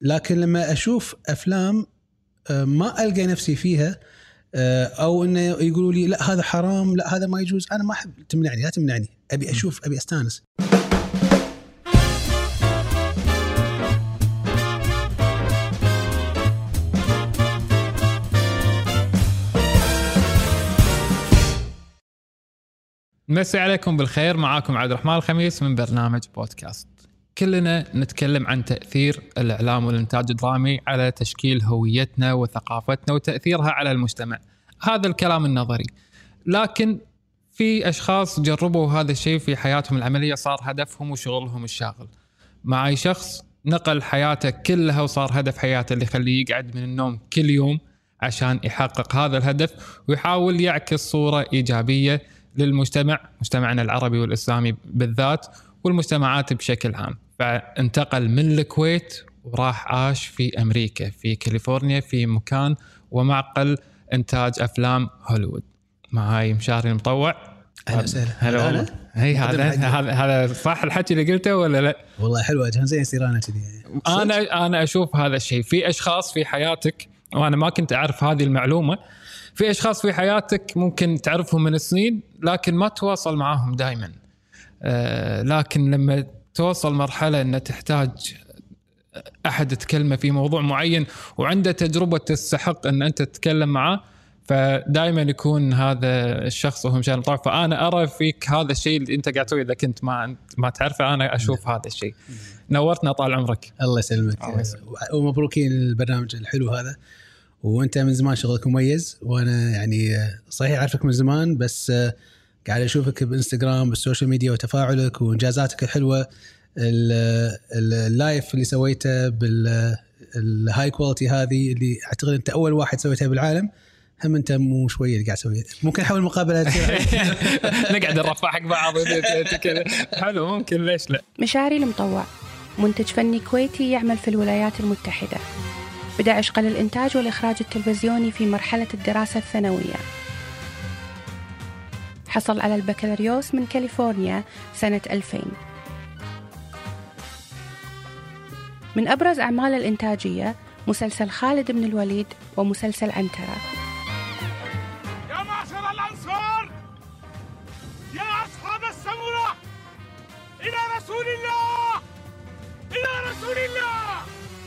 لكن لما أشوف أفلام آه، ما ألقى نفسي فيها آه، أو إنه يقولوا لي لا هذا حرام لا هذا ما يجوز أنا ما أحب تمنعني لا تمنعني أبي أشوف أبي أستانس. مسي عليكم بالخير معاكم عبد الرحمن الخميس من برنامج بودكاست. كلنا نتكلم عن تأثير الإعلام والإنتاج الدرامي على تشكيل هويتنا وثقافتنا وتأثيرها على المجتمع. هذا الكلام النظري. لكن في أشخاص جربوا هذا الشيء في حياتهم العملية صار هدفهم وشغلهم الشاغل. معي شخص نقل حياته كلها وصار هدف حياته اللي يخليه يقعد من النوم كل يوم عشان يحقق هذا الهدف ويحاول يعكس صورة إيجابية للمجتمع مجتمعنا العربي والإسلامي بالذات والمجتمعات بشكل عام. فانتقل من الكويت وراح عاش في أمريكا في كاليفورنيا في مكان ومعقل إنتاج أفلام هوليوود. معاي مشاري المطوع؟ أهلا وسهلا. هلا والله. هي هذا هذا صح الحكي اللي قلته ولا لا؟ والله حلوة كان زين يصير أنا كذي أنا أنا أشوف هذا الشيء. في أشخاص في حياتك وأنا ما كنت أعرف هذه المعلومة في أشخاص في حياتك ممكن تعرفهم من سنين لكن ما تواصل معاهم دائما آه لكن لما توصل مرحلة إن تحتاج أحد تكلمه في موضوع معين وعنده تجربة تستحق إن أنت تتكلم معاه فدائما يكون هذا الشخص وهو مشان طرف فأنا أرى فيك هذا الشيء اللي أنت قاعد تسويه إذا كنت ما ما تعرفه أنا أشوف هذا الشيء. نورتنا طال عمرك. الله يسلمك. الله يسلمك. ومبروك البرنامج الحلو هذا. وأنت من زمان شغلك مميز وأنا يعني صحيح أعرفك من زمان بس قاعد أشوفك بإنستغرام بال social media وتفاعلك وإنجازاتك الحلوة. ال- ال- ال live اللي سويته بال high quality هذه اللي أعتقد أنت أول واحد سويتها بالعالم هم أنت مو شوية اللي قاعد تسويها. ممكن نحاول المقابله تصير نقعد نرفع حق بعض. حلو ممكن ليش لا؟ مشاري المطوع منتج فني كويتي يعمل في الولايات المتحدة. بدأ عشقه للإنتاج والإخراج التلفزيوني في مرحلة الدراسة الثانوية. حصل على البكالوريوس من كاليفورنيا سنة 2000 من أبرز أعماله الإنتاجية مسلسل خالد بن الوليد ومسلسل عنترة يا معشر الأنصار! يا أصحاب السمرة! إلى رسول الله! إلى رسول الله!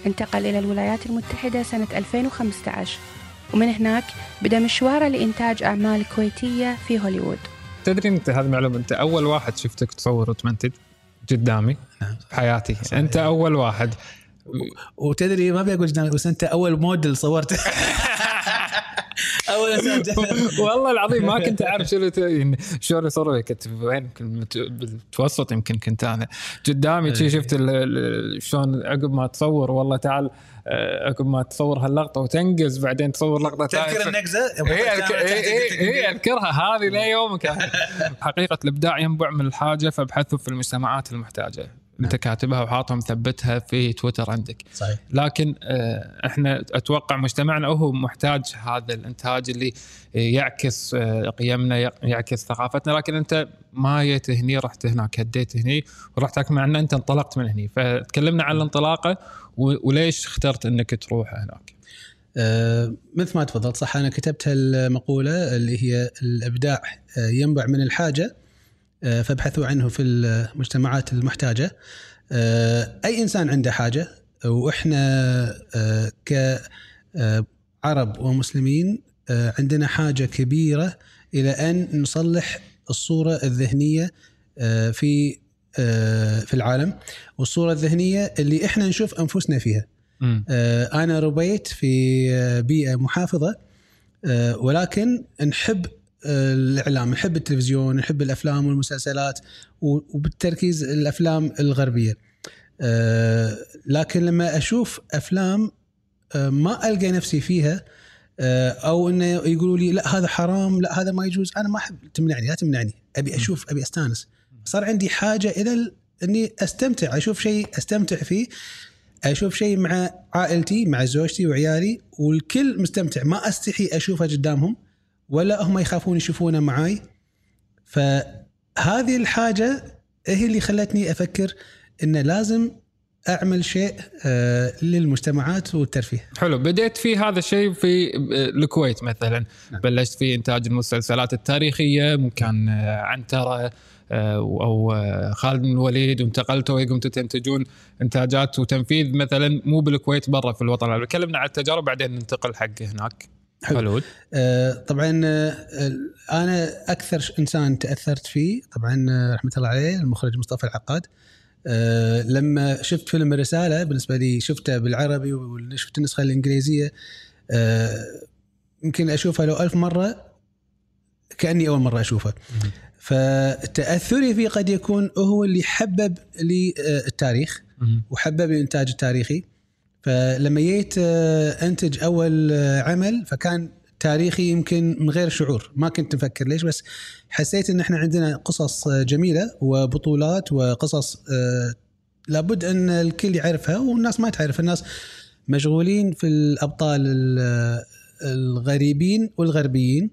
انتقل إلى الولايات المتحدة سنة 2015 ومن هناك بدأ مشواره لإنتاج أعمال كويتية في هوليوود. تدري أنت هذه معلومة أنت أول واحد شفتك تصور وتمنتج قدامي نعم. بحياتي أنت أول واحد. وتدري ما ابي أقول قدامك بس أنت أول موديل صورته أول إنسان. والله العظيم ما كنت أعرف شو اللي ت- يعني شلون يصور كنت وين؟ بالمتوسط يمكن كنت أنا. قدامي شي شفت شلون عقب ما تصور. والله تعال عقب ما تصور هاللقطة وتنقز بعدين تصور لقطة تذكر ثانية. النقزة؟ اي أذك- إي- إي- إي، أذكرها. هذه ليومك حقيقة الإبداع ينبع من الحاجة فابحثوا في المجتمعات المحتاجة. انت كاتبها وحاطها مثبتها في تويتر عندك. صحيح. لكن آه، إحنا أتوقع مجتمعنا هو محتاج هذا الإنتاج اللي يعكس آه، قيمنا يعكس ثقافتنا. لكن أنت ما جيت هني رحت هناك هديت هني ورحت هناك مع ان أنت انطلقت من هني. فتكلمنا عن الانطلاقة وليش اخترت إنك تروح هناك؟ آه، مثل ما تفضلت صح أنا كتبت المقولة اللي هي الإبداع ينبع من الحاجة. فابحثوا عنه في المجتمعات المحتاجة. آه، أي إنسان عنده حاجة وإحنا آه، كعرب ومسلمين آه، عندنا حاجة كبيرة إلى أن نصلح الصورة الذهنية آه، في آه، في العالم. والصورة الذهنية اللي إحنا نشوف أنفسنا فيها. آه، أنا ربيت في آه، بيئة محافظة آه، ولكن نحب آه، الإعلام نحب التلفزيون نحب الأفلام والمسلسلات وبالتركيز الأفلام الغربية. آه، لكن لما أشوف أفلام آه، ما ألقى نفسي فيها آه، أو إنه يقولوا لي لا هذا حرام لا هذا ما يجوز أنا ما أحب تمنعني لا تمنعني أبي أشوف أبي أستانس. صار عندي حاجة إلى ال- إني أستمتع أشوف شيء أستمتع فيه أشوف شيء مع عائلتي مع زوجتي وعيالي والكل مستمتع ما أستحي اشوفه قدامهم. ولا هم يخافون يشوفونه معاي. فهذه الحاجة هي اللي خلتني أفكر انه لازم أعمل شيء آه، للمجتمعات والترفيه. حلو. بديت في هذا الشيء في الكويت مثلا. نعم. بلشت في إنتاج المسلسلات التاريخية ممكن آه، عنتره آه، أو آه، خالد بن الوليد وانتقلتوا قمتوا تنتجون إنتاجات وتنفيذ مثلا مو بالكويت برا في الوطن. العربي كلمنا عن التجارب بعدين ننتقل حق هناك. حلو. آه، طبعا آه، أنا أكثر إنسان تأثرت فيه طبعا آه، رحمة الله عليه المخرج مصطفى العقاد. آه، لما شفت فيلم الرسالة بالنسبة لي شفته بالعربي وشفت النسخة الإنجليزية آه، يمكن أشوفها لو ألف مرة كأني أول مرة اشوفه فتأثري فيه قد يكون هو اللي حبب لي آه، التاريخ وحبب الانتاج التاريخي. فلما جيت آه، أنتج أول آه، عمل فكان تاريخي يمكن من غير شعور. ما كنت مفكر ليش بس حسيت إن إحنا عندنا قصص آه، جميلة وبطولات وقصص لابد إن الكل يعرفها والناس ما تعرف. الناس مشغولين في الأبطال ال- الغريبين والغربيين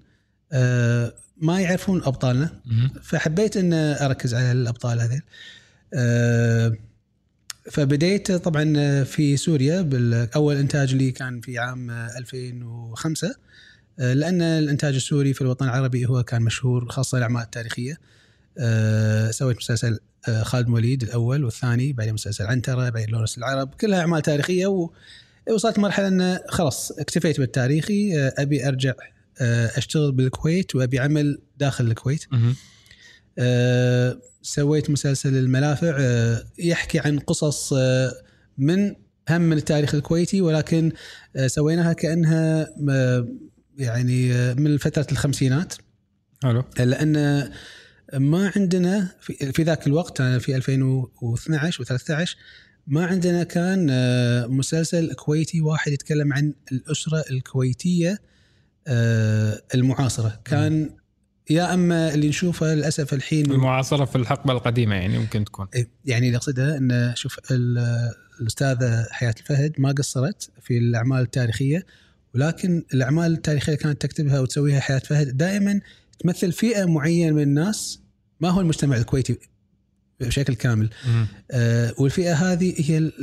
ما يعرفون أبطالنا. فحبيت إن أركز على الأبطال آه، فبديت طبعا في سوريا بالاول إنتاج لي كان في عام 2005 آه، لأن الإنتاج السوري في الوطن العربي هو كان مشهور خاصة الأعمال التاريخية. آه، سويت مسلسل آه، خالد وليد الأول والثاني بعدين مسلسل عنترة بعدين لورنس العرب كلها أعمال تاريخية. و وصلت مرحلة إن خلاص اكتفيت بالتاريخي آه، أبي أرجع أشتغل بالكويت وأبي عمل داخل الكويت. سويت مسلسل الملافع آه، يحكي عن قصص آه، من هم من التاريخ الكويتي ولكن آه، سويناها كأنها آه، يعني آه، من فترة الخمسينات. حلو. لأن ما عندنا في, في ذاك الوقت أنا في 2012 و13 ما عندنا كان آه، مسلسل كويتي واحد يتكلم عن الأسرة الكويتية آه، المعاصرة. كان يا أما اللي نشوفه للأسف الحين المعاصرة في الحقبة القديمة يعني ممكن تكون. إيه، يعني اللي أقصده إن شوف ال- الأستاذة حياة الفهد ما قصرت في الأعمال التاريخية ولكن الأعمال التاريخية اللي كانت تكتبها وتسويها حياة فهد دائما تمثل فئة معينة من الناس ما هو المجتمع الكويتي بشكل كامل. آه، والفئة هذه هي ال-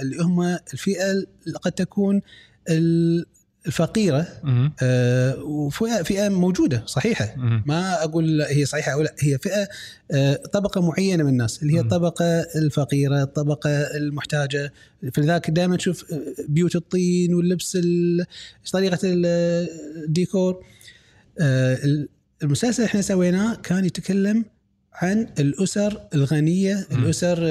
اللي هم الفئة اللي قد تكون ال- الفقيره. آه، وفئه فئة موجودة صحيحة مم. ما أقول هي صحيحة أو لا هي فئة آه، طبقة معينة من الناس اللي هي مم. الطبقة الفقيرة الطبقة المحتاجة فلذلك دائما تشوف آه، بيوت الطين واللبس ال- طريقة ال- الديكور آه، المسلسل اللي إحنا سويناه كان يتكلم عن الأسر الغنية. الأسر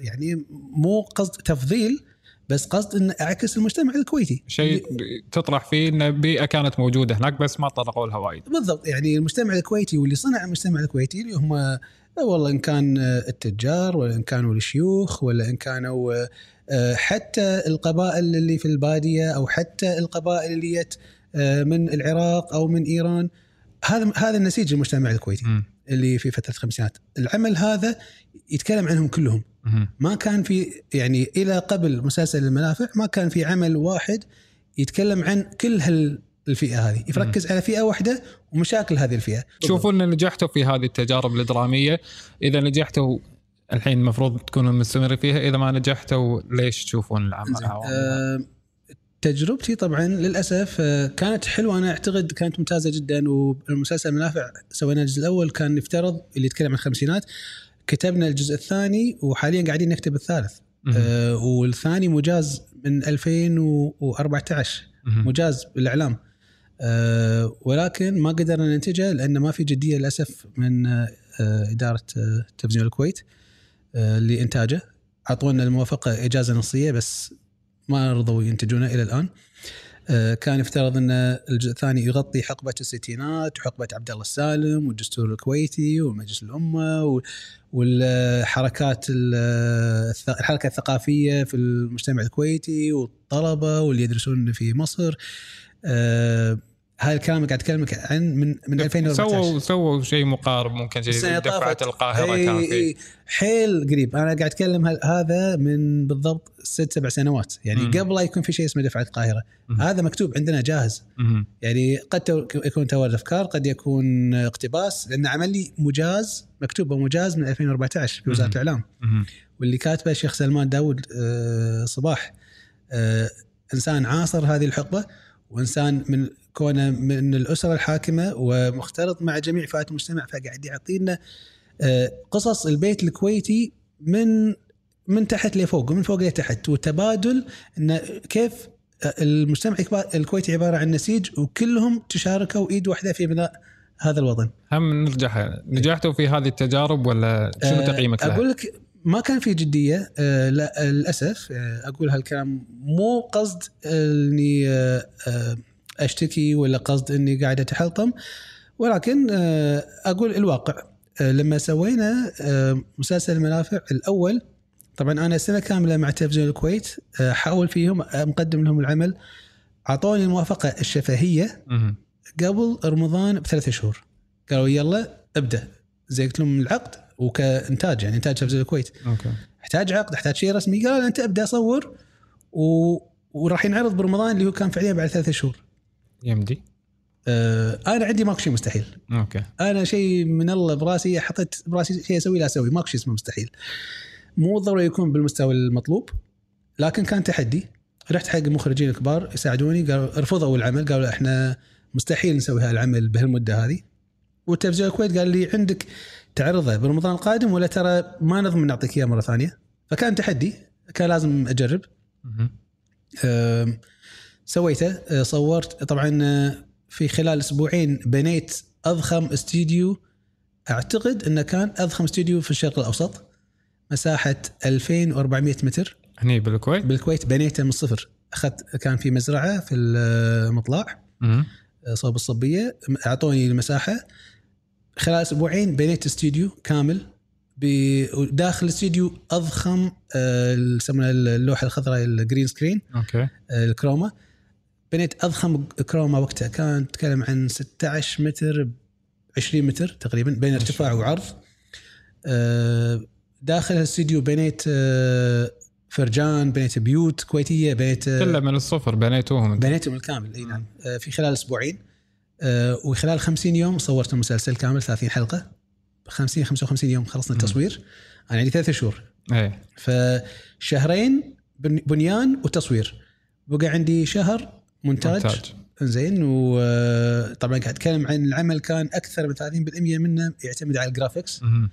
يعني مو قصد تفضيل بس قصد إن أعكس المجتمع الكويتي شيء تطرح فيه إن بيئة كانت موجودة هناك بس ما طرقوا لها وايد بالضبط يعني المجتمع الكويتي واللي صنع المجتمع الكويتي اللي هم والله إن كان التجار ولا إن كانوا الشيوخ ولا إن كانوا آه، حتى القبائل اللي في البادية أو حتى القبائل اللي جت آه، من العراق أو من إيران هذا هذا النسيج المجتمع الكويتي مم. اللي في فترة الخمسينات العمل هذا يتكلم عنهم كلهم. ما كان في يعني إلى قبل مسلسل الملافع ما كان في عمل واحد يتكلم عن كل هال الفئة هذه. يركز على فئة واحدة ومشاكل هذه الفئة. تشوفون إن نجحتوا في هذه التجارب الدراميه إذا نجحتوا الحين المفروض تكونوا مستمرين فيها إذا ما نجحتوا ليش تشوفون العمل. آه، تجربتي طبعا للأسف آه، كانت حلوة. أنا أعتقد كانت ممتازة جدا والمسلسل منافع سوينا الجزء الأول كان يفترض اللي يتكلم عن الخمسينات كتبنا الجزء الثاني وحاليا قاعدين نكتب الثالث. آه، والثاني مجاز من 2014 مم. مجاز بالإعلام. آه، ولكن ما قدرنا ننتجه لأن ما في جدية للأسف من آه، إدارة آه، تلفزيون الكويت آه، لإنتاجه. أعطونا الموافقة إجازة نصية بس ما رضوا ينتجونه إلى الآن. كان يفترض إن الجزء الثاني يغطي حقبة الستينات وحقبة عبد الله السالم والدستور الكويتي ومجلس الأمة والحركات الحركة الثقافية في المجتمع الكويتي والطلبة واللي يدرسون في مصر. آه، هذا الكلام اللي قاعد اكلمك عن من من 2014 سووا سووا شيء ممكن ممكن شيء السنة دفعة. القاهرة إي- كان فيه إي، حيل قريب أنا قاعد أتكلم هذا من بالضبط ست سبع سنوات يعني مم. قبل لا يكون في شيء اسمه دفعة القاهرة مم. هذا مكتوب عندنا جاهز مم. يعني قد يكون تورد افكار قد يكون اقتباس لأن عمل لي مجاز مكتوب مجاز من 2014 في وزارة. الإعلام مم. واللي كاتبه الشيخ سلمان داود آه، صباح آه، إنسان عاصر هذه الحقبة وإنسان من كونه من الأسرة الحاكمة ومختلط مع جميع فئات المجتمع فقاعد يعطينا آه، قصص البيت الكويتي من من تحت لفوق ومن فوق لتحت وتبادل إن كيف المجتمع الكويتي عبارة عن نسيج وكلهم تشاركوا ايد واحدة في بناء هذا الوطن. هم نرجع نجحتوا في هذه التجارب ولا شنو آه، تقييمك لها؟ أقول لك ما كان في جدية آه، لا للأسف آه، أقول هالكلام مو قصد إني آه، آه، أشتكي ولا قصد إني قاعد أتحلطم ولكن آه، أقول الواقع. آه، لما سوينا آه، مسلسل المنافع الأول طبعا أنا سنة كاملة مع تلفزيون الكويت آه، احاول فيهم مقدم لهم العمل أعطوني الموافقة الشفهية. قبل رمضان بثلاث شهور. قالوا يلا ابدأ. زين قلت لهم العقد. وكإنتاج يعني إنتاج تلفزيون الكويت. okay. احتاج عقد احتاج شيء رسمي. قال أنت أبدأ صور و... وراح ينعرض برمضان اللي هو كان فعليا بعد ثلاث شهور. يمدي. آه أنا عندي ماكو شيء مستحيل. okay. أنا شيء من الله براسي حطيت براسي شيء أسوي لا أسوي ماكو شيء اسمه مستحيل. مو ضروري يكون بالمستوى المطلوب لكن كان تحدي. رحت حق المخرجين الكبار يساعدوني قالوا رفضوا العمل قالوا إحنا مستحيل نسوي هالعمل بهالمدة هذه. والتلفزيون الكويت قال لي عندك تعرضه برمضان القادم ولا ترى ما نضمن نعطيك إياه مرة ثانية؟ فكان تحدي كان لازم أجرب. سويته أه، صورت. طبعا أه، في خلال أسبوعين بنيت أضخم استديو أعتقد إنه كان أضخم استديو في الشرق الأوسط. مساحة 2400 متر. هني بالكويت؟ بالكويت بنيته من الصفر. أخذت كان في مزرعة في المطلع. أه، صوب الصبية. أعطوني المساحة. خلال أسبوعين بنيت استديو كامل. داخل الاستديو أضخم أه، يسمونها اللوحة الخضراء ال green screen okay. الكروما. بنيت أضخم كروما وقتها. كان تتكلم عن 16 متر ب 20 متر تقريبا بين ارتفاع وعرض. آه، داخل الاستديو بنيت آه، فرجان بنيت بيوت كويتية بنيت آه، كله من الصفر بنيتوهم. بنيتهم الكامل. إي نعم. آه، في خلال أسبوعين. آه، وخلال 50 يوم صورت المسلسل كامل 30 حلقة. 50 55 يوم خلصنا التصوير. أنا عندي ثلاث شهور. إيه. فشهرين بن- بنيان وتصوير. بقى عندي شهر مونتاج, مونتاج. زين وطبعا قاعد أتكلم عن العمل كان أكثر من 30% منه يعتمد على ال graphics. مهم.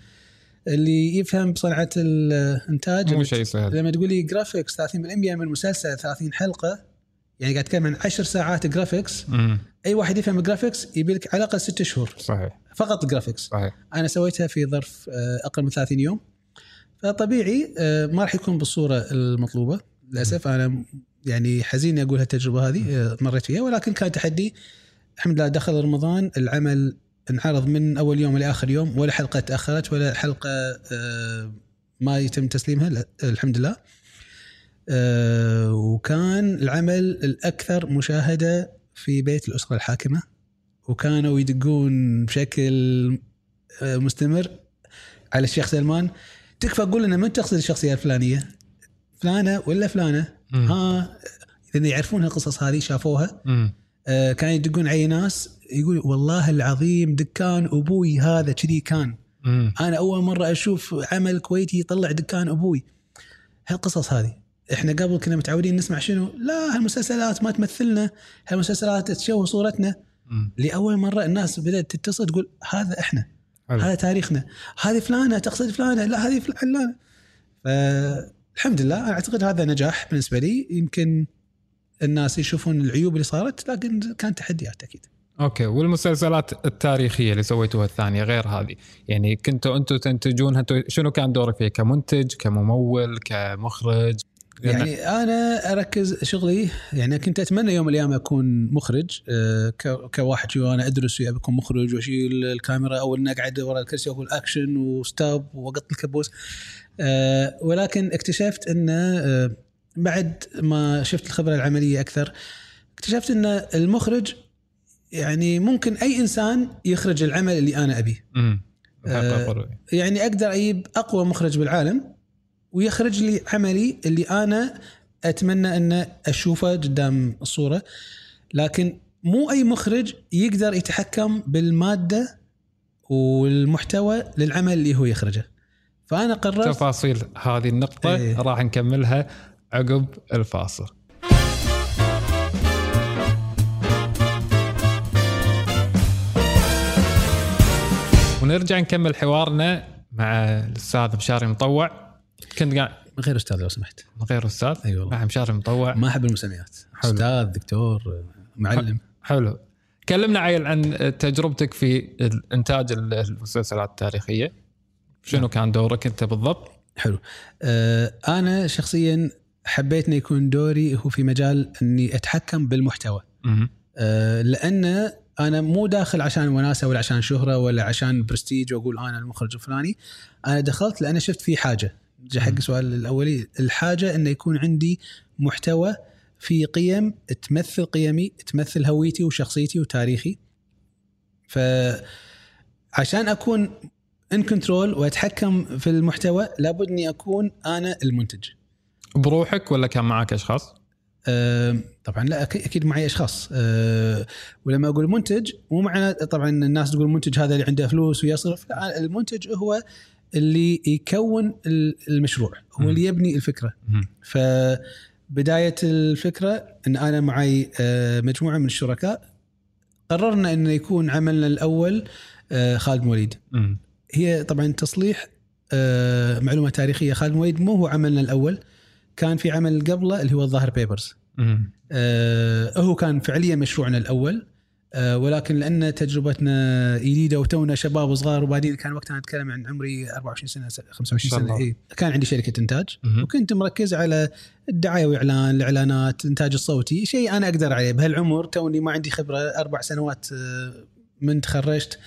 اللي يفهم بصنعة الإنتاج مو شيء سهل. لما تقول لي graphics 30% من مسلسل 30 حلقة يعني قاعد اتكلم عن 10 ساعات graphics. أي واحد يفهم ال graphics يبي لك على الأقل 6 شهور. صحيح. فقط ال graphics صحيح. أنا سويتها في ظرف آه، أقل من 30 يوم. فطبيعي آه، ما راح يكون بالصورة المطلوبة للأسف. أنا يعني حزين أقول هالتجربة هذه آه، مريت فيها. ولكن كان تحدي الحمد لله دخل رمضان العمل انعرض من أول يوم لاخر يوم ولا حلقة تأخرت ولا حلقة ما يتم تسليمها الحمد لله. وكان العمل الأكثر مشاهدة في بيت الأسرة الحاكمة. وكانوا يدقون بشكل آه، مستمر على الشيخ سلمان. تكفى أقول لنا من تقصد الشخصية الفلانية؟ فلانة ولا فلانة؟ مم. ها اذا يعرفون القصص هذه شافوها. مم. آه، كانوا يدقون علي ناس يقول والله العظيم دكان أبوي هذا كذي كان. مم. أنا أول مرة أشوف عمل كويتي يطلع دكان أبوي. هالقصص هذه. إحنا قبل كنا متعودين نسمع شنو؟ لا هالمسلسلات ما تمثلنا هالمسلسلات تشوه صورتنا. لأول مرة الناس بدأت تتصل تقول هذا إحنا حلو. هذا تاريخنا هذه فلانة تقصد فلانة لا هذه فلانه فالحمد لله أنا أعتقد هذا نجاح بالنسبة لي. يمكن الناس يشوفون العيوب اللي صارت لكن كان تحديات أكيد. أوكي والمسلسلات التاريخية اللي سويتوها الثانية غير هذه؟ يعني كنتوا أنتم تنتجونها شنو كان دورك فيها؟ كمنتج كممول كمخرج؟ يعني أنا أركز شغلي يعني كنت أتمنى يوم من الأيام أكون مخرج آه، كواحد شو أنا أدرس ويا بكون مخرج وأشيل الكاميرا أو إني أقعد ورا الكرسي وأقول اكشن وستوب وأقط الكبوس آه، ولكن اكتشفت إن آه، بعد ما شفت الخبرة العملية أكثر اكتشفت إن المخرج يعني ممكن أي إنسان يخرج العمل اللي أنا أبيه. يعني أقدر أجيب أقوى مخرج بالعالم ويخرج لي عملي اللي أنا أتمنى أن أشوفه قدام الصورة لكن مو أي مخرج يقدر يتحكم بالمادة والمحتوى للعمل اللي هو يخرجه. فأنا قررت تفاصيل هذه النقطة إيه. راح نكملها عقب الفاصل. ونرجع نكمل حوارنا مع الأستاذ مشاري مطوع كنت قاعد من غير أستاذ لو سمحت. من غير أستاذ؟ اي والله. مع مشاري مطوع. ما أحب المسميات. حلو. أستاذ دكتور معلم. حلو. كلمنا عيل عن تجربتك في إنتاج المسلسلات التاريخية. شنو كان دورك أنت بالضبط؟ حلو. آه أنا شخصيا حبيت انه يكون دوري هو في مجال إني أتحكم بالمحتوى. آه لأن أنا مو داخل عشان وناسة ولا عشان شهرة ولا عشان برستيج وأقول أنا المخرج الفلاني. أنا دخلت لأن شفت في حاجة. حق. السؤال الأولي الحاجة انه يكون عندي محتوى في قيم تمثل قيمي تمثل هويتي وشخصيتي وتاريخي ف عشان أكون ان كنترول وأتحكم في المحتوى لابد إني أكون أنا المنتج بروحك ولا كان معك أشخاص؟ آه، طبعا لا أكيد معي أشخاص أه ولما أقول منتج مو معنى طبعا الناس تقول المنتج هذا اللي عنده فلوس ويصرف لا المنتج هو اللي يكون ال- المشروع هو. اللي يبني الفكرة. فبداية الفكرة إن أنا معي آه، مجموعة من الشركاء قررنا انه يكون عملنا الأول آه، خالد بن الوليد مهم. هي طبعا تصليح آه، معلومة تاريخية خالد بن الوليد مو هو عملنا الأول كان في عمل قبله اللي هو الظاهر بيبرس. آه هو كان فعليا مشروعنا الأول ولكن لأن تجربتنا جديده وتونا شباب صغار وبعدين كان وقتها اتكلم عن عمري 24 سنة 25 ما شاء سنة. إيه. كان عندي شركة إنتاج. وكنت مركز على الدعاية واعلان الإعلانات الإنتاج الصوتي شيء أنا أقدر عليه بهالعمر توني ما عندي خبرة أربع سنوات آه، من تخرجت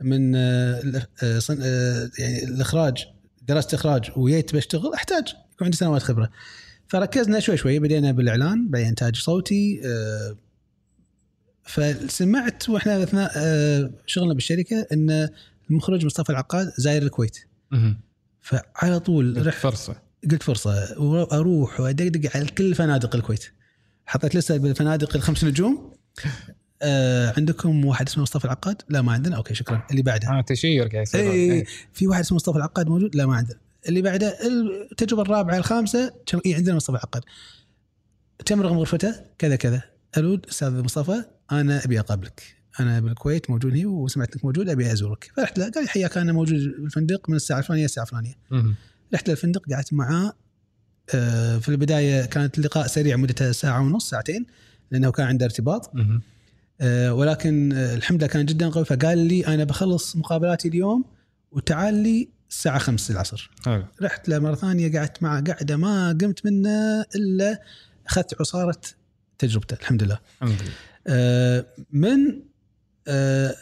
من آه، آه، آه، يعني الإخراج درست إخراج وجيت بشتغل أحتاج يكون عندي سنوات خبرة فركزنا شوي شوي بدينا بالإعلان بعدين إنتاج صوتي آه، فسمعت وإحنا اثناء آه، شغلنا بالشركة إن المخرج مصطفى العقاد زاير الكويت. فعلى طول قلت فرصة. قلت فرصة. وأروح وأدقدق على كل فنادق الكويت. حطيت لستة بالفنادق الخمس نجوم. آه عندكم واحد اسمه مصطفى العقاد؟ لا ما عندنا. okay شكرا. اللي بعده. آه چذي قاعد يصير. اي إيه. في واحد اسمه مصطفى العقاد موجود؟ لا ما عندنا. اللي بعده التجربة الرابعة الخامسة اي عندنا مصطفى العقاد. كم رقم غرفته؟ كذا كذا. ألو أستاذ مصطفى. أنا أبي أقابلك. أنا بالكويت موجود هنا وسمعت إنك موجود أبي أزورك. فرحت له قال لي حياك أنا موجود بالفندق من الساعة الفلانية للساعه الفلانية. رحت للفندق قعدت معاه. آه، في البداية كانت اللقاء سريع مدته ساعة ونص ساعتين لأنه كان عنده ارتباط. آه، ولكن آه، الحمد لله كان جدا قوي فقال لي أنا بخلص مقابلاتي اليوم وتعال لي الساعة 5 العصر. حلو. رحت له مرة ثانية قعدت معه قعدة ما قمت منه إلا اخذت عصارة تجربته الحمد لله الحمد لله آه، من آه،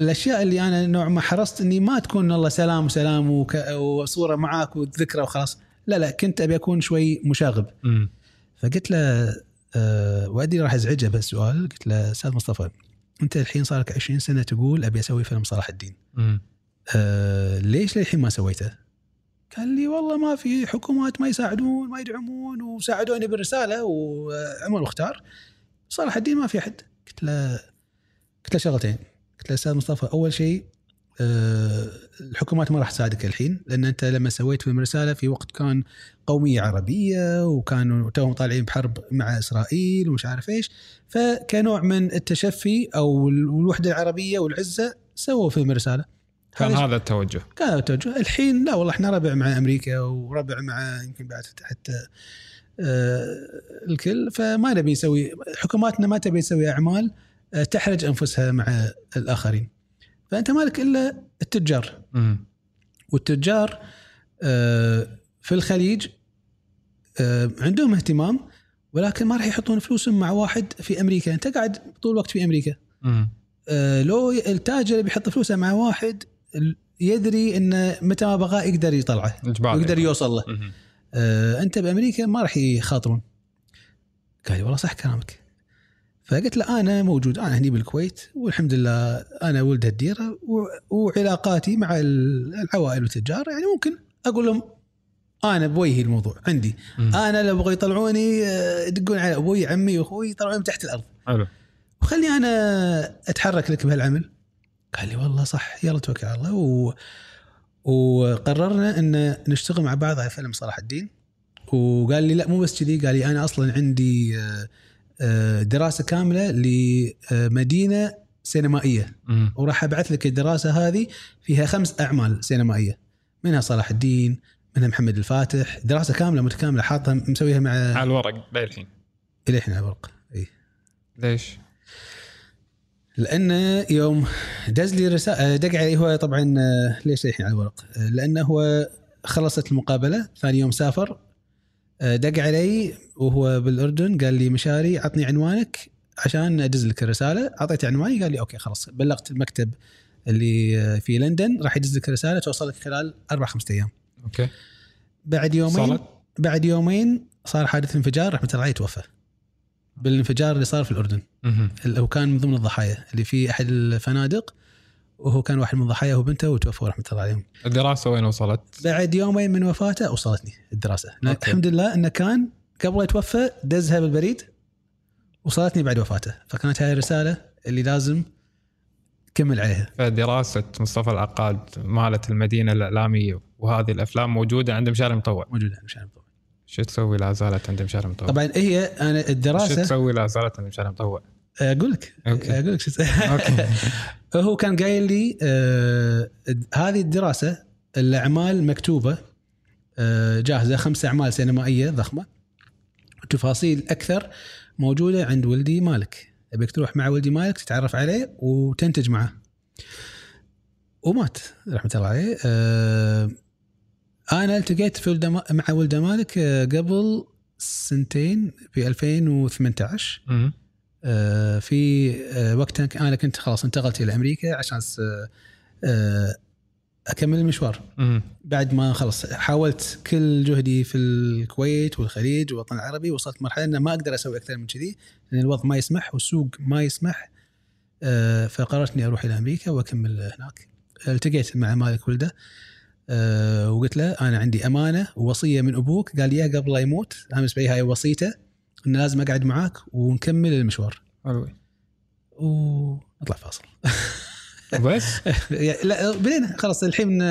الأشياء اللي أنا نوع ما حرصت إني ما تكون الله سلام وسلام وك- وصورة معاك وذكرى وخلاص لا لا كنت أبي أكون شوي مشاغب. فقلت له أه وأدري راح أزعجه بهالسؤال قلت له أستاذ مصطفى أنت الحين صار لك 20 سنة تقول أبي أسوي فيلم صلاح الدين. أه ليش للحين ما سويته؟ قال لي والله ما في حكومات ما يساعدون ما يدعمون وساعدوني بالرسالة وعمر مختار. صلاح الدين ما في احد قلت له قلت له شغلتين. قلت له أستاذ مصطفى أول شيء أه الحكومات ما راح تساعدك الحين لأن أنت لما سويت فيلم رسالة في وقت كان قومية عربية وكانوا توهم طالعين بحرب مع إسرائيل ومش عارف إيش. فكنوع من التشفي أو الوحده العربية والعزة سووا فيلم رسالة. كان هذا هذا التوجه. كان التوجه. الحين لا والله إحنا ربع مع أمريكا وربع مع يمكن بعد حتى آه الكل. فما نبي نسوي حكوماتنا ما تبي تسوي أعمال آه تحرج أنفسها مع الآخرين. فأنت مالك إلا التجار. والتجار آه في الخليج عندهم اهتمام ولكن ما راح يحطون فلوسهم مع واحد في أمريكا. أنت قاعد طول الوقت في أمريكا. لو التاجر بيحط فلوسه مع واحد يدري انه متى ما بغاه يقدر يطلعه ويقدر يوصل له. آه، أنت بأمريكا ما راح يخاطرون. قال لي والله صح كلامك. فقلت له أنا موجود أنا هني بالكويت والحمد لله أنا ولد الديره وعلاقاتي مع ال- العوائل والتجار يعني ممكن أقول لهم أنا بوجهي الموضوع عندي. مم. أنا لو بغوا يطلعوني آه، يدقون على أبوي عمي وأخوي يطلعوني تحت الأرض. حلو. وخلي أنا أتحرك لك بهالعمل. قال لي والله صح يلا توكل على الله. و... وقررنا إن نشتغل مع بعض على فيلم صلاح الدين. وقال لي لا مو بس كذي قال لي أنا أصلا عندي آه، دراسة كاملة لمدينة سينمائية. وراح أبعث لك الدراسة هذه فيها خمس أعمال سينمائية. منها صلاح الدين منها محمد الفاتح دراسة كاملة متكاملة حاطها مسويها مع على الورق للحين الحين على الورق إي. ليش؟ لأن يوم دز لي رساله دق علي هو طبعا آه، ليش الحين على الورق؟ آه، لأنه هو خلصت المقابلة ثاني يوم سافر. آه، دق علي وهو بالأردن قال لي مشاري عطني عنوانك عشان أدز لك الرسالة. اعطيته عنواني قال لي okay خلاص. بلغت المكتب اللي آه، في لندن راح يدز لك الرسالة توصل لك خلال أربع خمسة أيام. okay. بعد يومين صارت؟ بعد يومين صار حادث انفجار رحمة الله عليه توفى. بالانفجار اللي صار في الأردن. هو كان من ضمن الضحايا. اللي في أحد الفنادق وهو كان واحد من الضحايا هو بنته وتوفوا رحمة الله عليهم. الدراسة وين وصلت؟ بعد يومين من وفاته وصلتني الدراسة. أوكي. الحمد لله إنه كان قبل يتوفى دزها بالبريد وصلتني بعد وفاته. فكانت هاي الرسالة اللي لازم كمل عليها. فدراسة مصطفى العقاد مالت المدينة الإعلامية وهذه الأفلام موجودة عند مشاري مطوع موجودة مشان طبعا شو تسوي لا زالت عند مشاري مطوع؟ طبعا هي أنا شو الدراسه تسوي لا زالت عند مشاري مطوع؟ أقول لك okay. أقول لك شو okay هو كان قايل لي آه هذه الدراسة الأعمال مكتوبة آه جاهزة خمس أعمال سينمائية ضخمة تفاصيل أكثر موجودة عند ولدي مالك ابيك تروح مع ولدي مالك تتعرف عليه وتنتج معه ومات رحمة الله عليه آه أنا التقيت في ولده ما- مع ولده مالك آه، قبل سنتين في 2018 مهم. آه، في آه، وقتها أنا كنت خلاص انتقلت إلى أمريكا عشان أكمل المشوار. بعد ما خلص حاولت كل جهدي في الكويت والخليج والوطن العربي وصلت مرحلة ان ما أقدر أسوي أكثر من كذي لأن الوضع ما يسمح والسوق ما يسمح. فقررت إني أروح إلى أمريكا وأكمل هناك. التقيت مع مالك ولده. آه، وقلت له أنا عندي أمانة ووصية من أبوك. قال لي قبل لا يموت بالنسبة لي هاي وصيته إنه لازم أقعد معاك ونكمل المشوار. حلو ونطلع فاصل. بس؟ لا بدينا خلاص الحين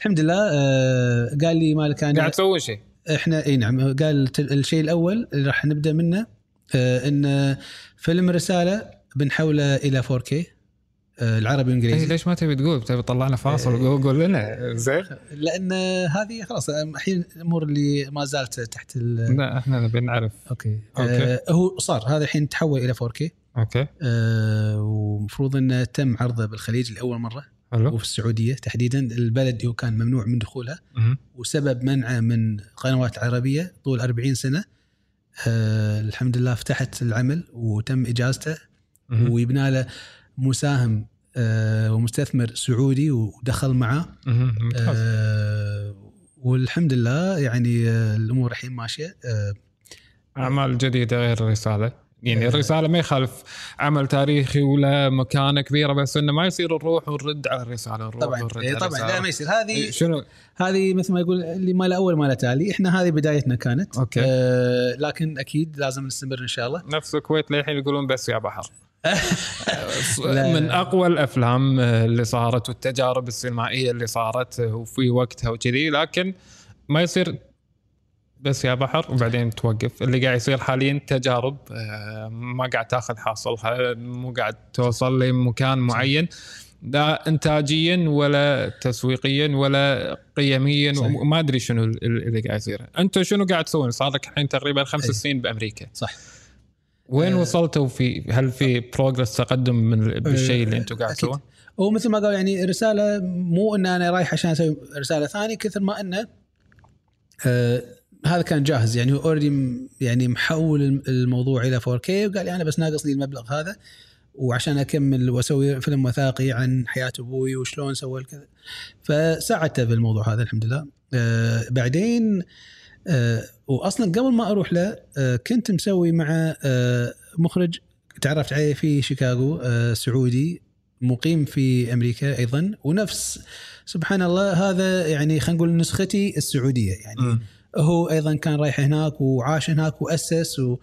الحمد لله آه، قال لي مالك أنا قاعد تسوي شيء؟ إحنا إي نعم. قال الشيء الأول اللي راح نبدأ منه آه، إن فيلم الرساله بنحوله إلى 4K آه، العربي إيه والانجليزي ليش ما تبي تقول؟ تبي تطلع لنا فاصل قول قول لنا. زين. لأن هذه خلاص الحين الأمور اللي ما زالت تحت ال لا إحنا نبي نعرف. okay, okay. آه هو صار هذا الحين تحول إلى 4K okay. آه ومفروض إنه تم عرضه بالخليج لأول مرة. حلو. وفي السعودية تحديدا. البلد هو كان ممنوع من دخولها. وسبب منعه من قنوات عربية طول 40 سنة. آه الحمد لله فتحت العمل وتم إجازته. ويبنى له مساهم آه ومستثمر سعودي ودخل. ممتاز آه والحمد لله يعني آه الأمور الحين ماشية آه أعمال جديدة غير الرسالة يعني. الرسالة ما يخالف عمل تاريخي ولا مكانة كبيرة بس إنه ما يصير نروح ونرد على الرسالة نروح طبعا ونرد إيه طبعا لا. ما يصير هذه إيه، شنو هذه مثل ما يقول اللي ما له أول ما له تالي إحنا هذه بدايتنا كانت أوكي. آه لكن أكيد لازم نستمر إن شاء الله نفس الكويت للحين يقولون بس يا بحر. من أقوى الأفلام اللي صارت والتجارب السينمائية اللي صارت وفي وقتها وكذي لكن ما يصير بس يا بحر وبعدين توقف. اللي قاعد يصير حاليا تجارب آه، ما قاعد تاخذ حاصلها مو قاعد توصل لمكان معين لا انتاجيا ولا تسويقيا ولا قيميا صحيح. وما أدري شنو ال- ال- اللي قاعد يصير. أنتم شنو قاعد تسوون صار لك الحين تقريبا خمس أي. سنين بأمريكا. صح. وين آه، وصلتوا في هل في progress تقدم من بالشيء اللي أنتم قاعد. تسوونه؟ هو مثل ما قال يعني رسالة مو إن أنا رايح عشان أسوي رسالة ثانية كثر ما إنه آه هذا كان جاهز يعني هو already يعني محول الم- الموضوع إلى 4K وقال لي أنا بس ناقصني المبلغ هذا وعشان أكمل وأسوي فيلم وثائقي عن حياة أبوي وشلون سوى كذا فساعدته في الموضوع هذا الحمد لله آه بعدين آه واصلا قبل ما أروح له آه كنت مسوي مع آه مخرج تعرفت عليه في شيكاغو آه سعودي مقيم في أمريكا أيضا. ونفس سبحان الله هذا يعني خلينا نقول نسختي السعودية. يعني هو أيضا كان رايح هناك وعاش هناك وأسس و...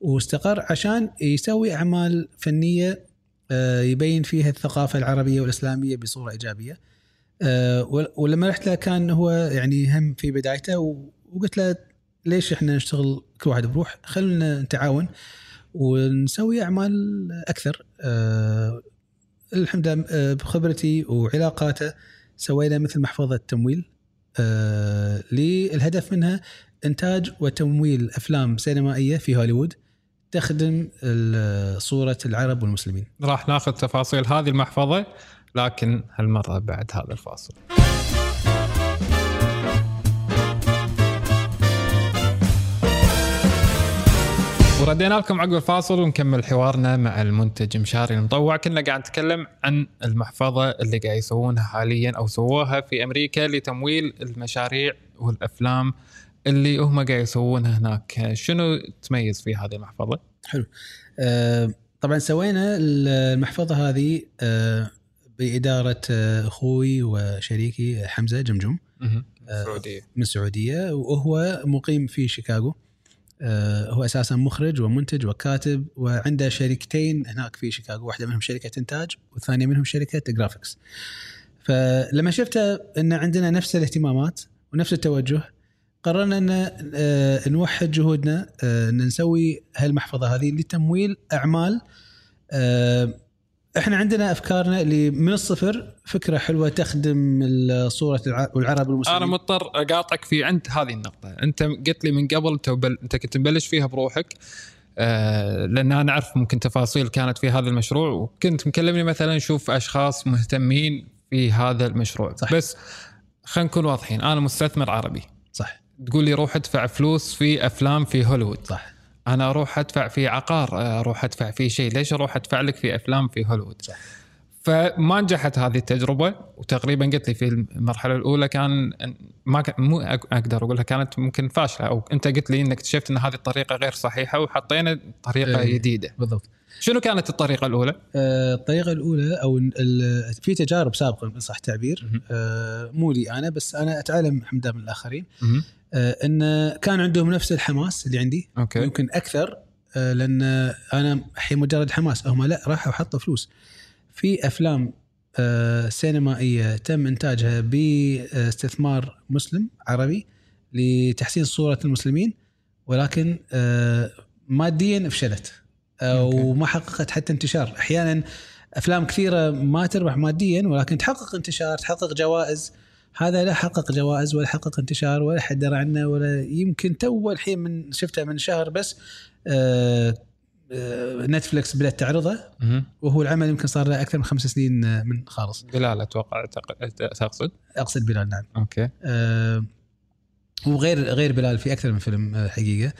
واستقر عشان يسوي أعمال فنية آه، يبين فيها الثقافة العربية والإسلامية بصورة إيجابية. آه، ول- ولما رحت له كان هو يعني هم في بدايته وقلت له ليش إحنا نشتغل كل واحد بروح خلينا نتعاون ونسوي أعمال أكثر آه، الحمد لله آه، بخبرتي وعلاقاته سوينا مثل محفظة تمويل آه، للهدف منها إنتاج وتمويل أفلام سينمائية في هوليوود تخدم صورة العرب والمسلمين. راح ناخذ تفاصيل هذه المحفظة لكن هالمرة بعد هذا الفاصل. وردينا لكم عقب الفاصل ونكمل حوارنا مع المنتج مشاري المطوع كنا قاعد نتكلم عن المحفظة اللي قاعد يسوونها حاليا أو سووها في أمريكا لتمويل المشاريع والأفلام اللي هم قاعد يسوونها هناك شنو تميز في هذه المحفظة؟ حلو. آه، طبعا سوينا المحفظة هذه آه، بإدارة آه، أخوي وشريكي حمزة جمجوم السعودية من السعودية وهو مقيم في شيكاغو. آه، هو أساسا مخرج ومنتج وكاتب وعنده شركتين هناك في شيكاغو، واحدة منهم شركة إنتاج والثانية منهم شركة graphics. فلما شفت إن عندنا نفس الاهتمامات ونفس التوجه قررنا إن آه، نوحد جهودنا آه، إن نسوي هالمحفظة هذه لتمويل أعمال إحنا عندنا أفكارنا اللي من الصفر فكرة حلوة تخدم صوره الع- العرب والمسلمين أنا مضطر أقاطعك في عند هذه النقطة. أنت قلت لي من قبل أنت بل... أنت كنت مبلش فيها بروحك آه لأن أنا أعرف ممكن تفاصيل كانت في هذا المشروع وكنت مكلمني مثلا شوف أشخاص مهتمين في هذا المشروع. صح. بس خلينا نكون واضحين أنا مستثمر عربي. صح. تقول لي روح ادفع فلوس في أفلام في هوليوود. صح. أنا أروح أدفع في عقار أروح أدفع في شيء ليش أروح أدفع لك في أفلام في هوليوود صح. فما نجحت هذه التجربة وتقريبا قلت لي في المرحلة الأولى كان ما ك- مو أقدر أقولها كانت ممكن فاشلة أو أنت قلت لي إنك اكتشفت إن هذه الطريقة غير صحيحة وحطينا طريقة إيه. جديدة بالضبط شنو كانت الطريقة الأولى آه، الطريقة الأولى أو ال- في تجارب سابقة إن صح التعبير. آه، مو لي أنا بس أنا أتعلم الحمد لله من الآخرين. آه، إن كان عندهم نفس الحماس اللي عندي. okay. يمكن أكثر آه، لأن أنا الحين مجرد حماس هم لا راحوا حطوا فلوس. في أفلام آه، سينمائية تم إنتاجها باستثمار مسلم عربي لتحسين صورة المسلمين ولكن آه، ماديا فشلت أو okay. ما حققت حتى انتشار. أحيانا أفلام كثيرة ما تربح ماديا ولكن تحقق انتشار تحقق جوائز. هذا لا حقق جوائز ولا حقق انتشار ولا حد درى عنه ولا يمكن تو الحين من شفته من شهر بس آه، آه، نتفلكس بدات تعرضة. وهو العمل يمكن صار له أكثر من خمس سنين آه، من خالص. بلال أتوقع تق- تقصد؟ أقصد بلال نعم. okay. آه، وغير غير بلال في أكثر من فيلم آه، حقيقة.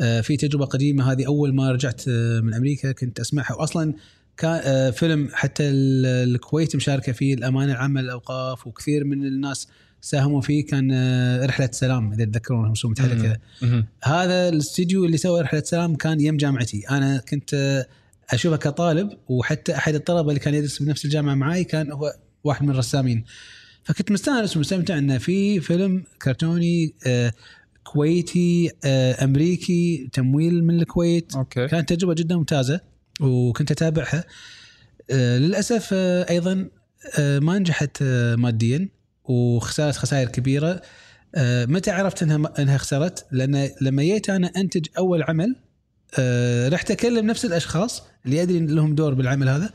آه، في تجربة قديمة هذه أول ما رجعت من أمريكا كنت أسمعها واصلا كان آه، فيلم حتى ال- الكويت مشاركة فيه الامانه العامه للاوقاف وكثير من الناس ساهموا فيه. كان آه، رحلة سلام إذا تذكرون هم متحركه. هذا الاستديو اللي سوى رحلة سلام كان يم جامعتي. أنا كنت آه، أشوفه كطالب وحتى أحد الطلبة اللي كان يدرس بنفس الجامعة معي كان هو واحد من الرسامين. فكنت مستأنس ومستمتع إنه في فيلم كرتوني كويتي أمريكي تمويل من الكويت. okay. كانت تجربة جدا ممتازة. وكنت أتابعها. آه، للأسف آه، أيضا آه، ما نجحت ماديا وخسرت خسائر كبيرة. متى عرفت إنها إنها خسرت؟ لأن لما جيت أنا أنتج أول عمل رحت أكلم نفس الأشخاص اللي ادري لهم دور بالعمل هذا.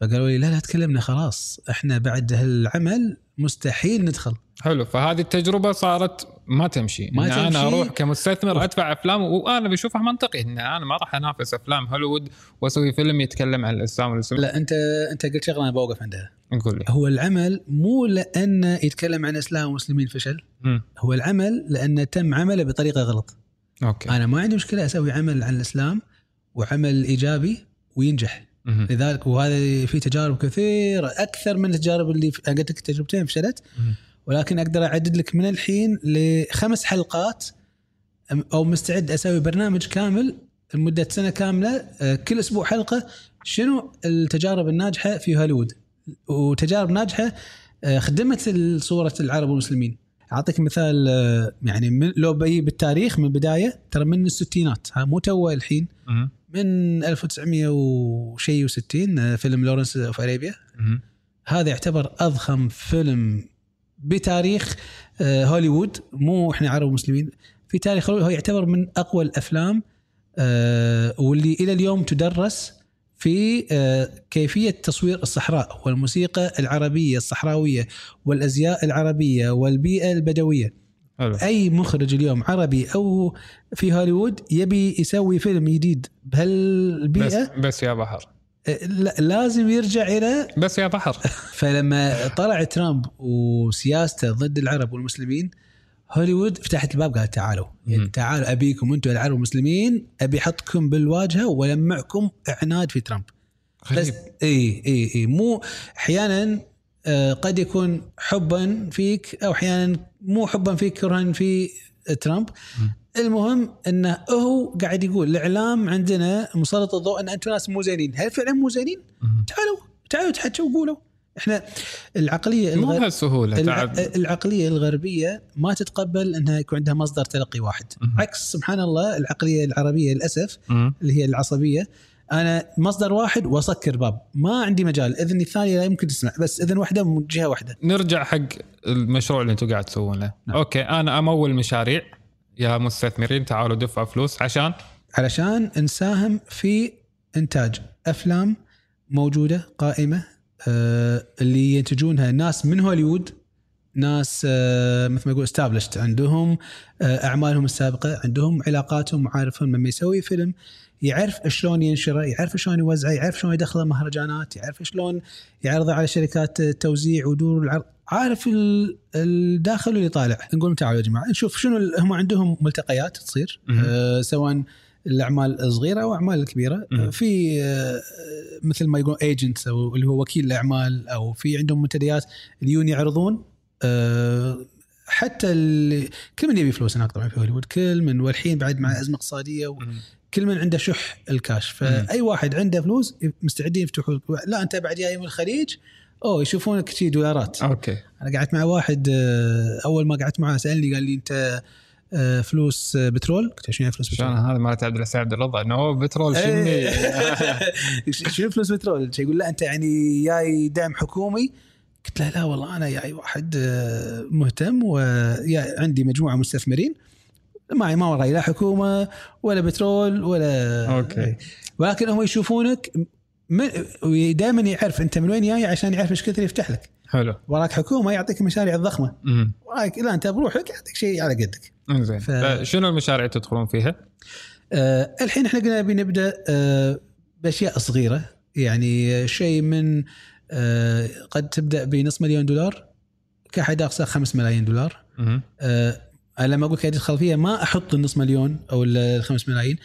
فقالوا لي لا لا تكلمنا خلاص إحنا بعد هالعمل مستحيل ندخل. حلو فهذه التجربة صارت ما تمشي. ما إن أنا تمشي. أروح كمستثمر أدفع أفلام وأنا بشوفها منطقي. ان أنا ما راح أنافس أفلام هوليوود وأسوي فيلم يتكلم عن الإسلام والمسلمين. لا انت أنت قلت شغلة أنا بوقف عندها. نقول هو العمل مو لأنه يتكلم عن إسلام ومسلمين فشل. مم. هو العمل لأنه تم عمله بطريقة غلط. أوكي. أنا ما عندي مشكلة أسوي عمل عن الإسلام وعمل إيجابي وينجح. لذلك وهذا في تجارب كثيرة أكثر من التجارب اللي قلت لك تجربتين فشلت. ولكن أقدر أعدد لك من الحين لخمس حلقات أو مستعد أسوي برنامج كامل لمدة سنة كاملة آه، كل أسبوع حلقة. شنو التجارب الناجحة في هوليوود؟ وتجارب ناجحة آه، خدمت صوره العرب والمسلمين. أعطيك مثال آه، يعني من لو نبي بالتاريخ من البداية ترى من الستينات ها مو تو الحين. من 1900 وشيء و60 فيلم Lawrence of Arabia. هذا يعتبر أضخم فيلم بتاريخ آه، هوليوود مو إحنا عرب ومسلمين في تاريخ هوليوود هو يعتبر من أقوى الأفلام آه، واللي إلى اليوم تدرس في آه، كيفية تصوير الصحراء والموسيقى العربية الصحراوية والأزياء العربية والبيئة البدوية. حلو. أي مخرج اليوم عربي أو في هوليوود يبي يسوي فيلم جديد بس بهالبيئه بس يا بحر. آه، لا- لازم يرجع إلى بس يا بحر. فلما طلع ترامب وسياسته ضد العرب والمسلمين هوليوود فتحت الباب قالت تعالوا. يعني. تعالوا أبيكم أنتم العرب والمسلمين أبي أحطكم بالواجهة وألمعكم عناد في ترامب. غريب. إي إي إي. مو أحيانا آه، قد يكون حبا فيك أو أحيانا مو حبا فيك كرها في ترامب. مم. المهم إنه هو قاعد يقول الإعلام عندنا مسلط الضوء إن أنتم ناس مو زينين. هل فعلا مو زينين؟ تعالوا تعالوا تحكوا وقولوا إحنا العقلية مو الغ... بهالسهولة. تعب العقلية الغربية ما تتقبل إنها يكون عندها مصدر تلقي واحد. مهم. عكس سبحان الله العقلية العربية للأسف مم. اللي هي العصبية أنا مصدر واحد وأسكر باب. ما عندي مجال. اذني الثانية لا يمكن تسمع. بس إذن واحدة من جهة واحدة. نرجع حق المشروع اللي أنتم قاعد تسوونه. نعم. أوكي أنا أمول مشاريع. يا مستثمرين تعالوا دفعوا فلوس. عشان؟ علشان نساهم في إنتاج أفلام موجودة قائمة اللي ينتجونها ناس من هوليوود ناس آه مثل ما يقول استابلشت عندهم آه أعمالهم السابقة عندهم علاقاتهم معارفهم لما يسوي فيلم يعرف شلون ينشره يعرف شلون يوزعه يعرف شلون يدخله مهرجانات يعرف شلون يعرضه على شركات التوزيع ودور العرض. عارف ال- الداخل واللي طالع. نقول تعالوا يا جماعة. نشوف شنو هم عندهم ملتقيات تصير. آه سواء الأعمال الصغيرة أو أعمال الكبيرة. مهم. في آه، مثل ما يقولون agent أو اللي هو وكيل الأعمال أو في عندهم منتديات اللي يجون يعرضون آه، حتى كل من يبي فلوس هناك طبعا في هوليوود. كل من والحين بعد مع أزمة اقتصادية وكل من عنده شح الكاش. فأي واحد عنده فلوس مستعدين يفتحوا لا أنت بعد جاي من الخليج أوه يشوفونك شي دولارات. okay. أنا قعدت مع واحد آه، أول ما قعدت معاه سألني قال لي أنت آه، فلوس آه، بترول؟ قلت له شنو فلوس بترول؟ هذا مالت عبد العزيز عبد الرضا انه بترول إيه. شني شنو فلوس بترول؟ يقول لا أنت يعني جاي دعم حكومي؟ قلت له لا والله أنا جاي واحد آه، مهتم وعندي مجموعة مستثمرين. معي ما وراي لا حكومة ولا بترول ولا okay. ولكن هم يشوفونك دائما يعرف أنت من وين جاي عشان يعرف إيش كثر يفتح لك. حلو. وراك حكومة يعطيك المشاريع الضخمة. وراك لا أنت بروحك يعطيك شيء على قدك. انزين ف- فشنو المشاريع تدخلون فيها؟ آه الحين إحنا قلنا بنبدا آه بأشياء صغيرة. يعني شيء من آه قد تبدأ بنص مليون دولار كحد أقصى 5 ملايين دولار. آه لما أقول لك ادخل فيها ما أحط النص مليون أو ال 5 ملايين.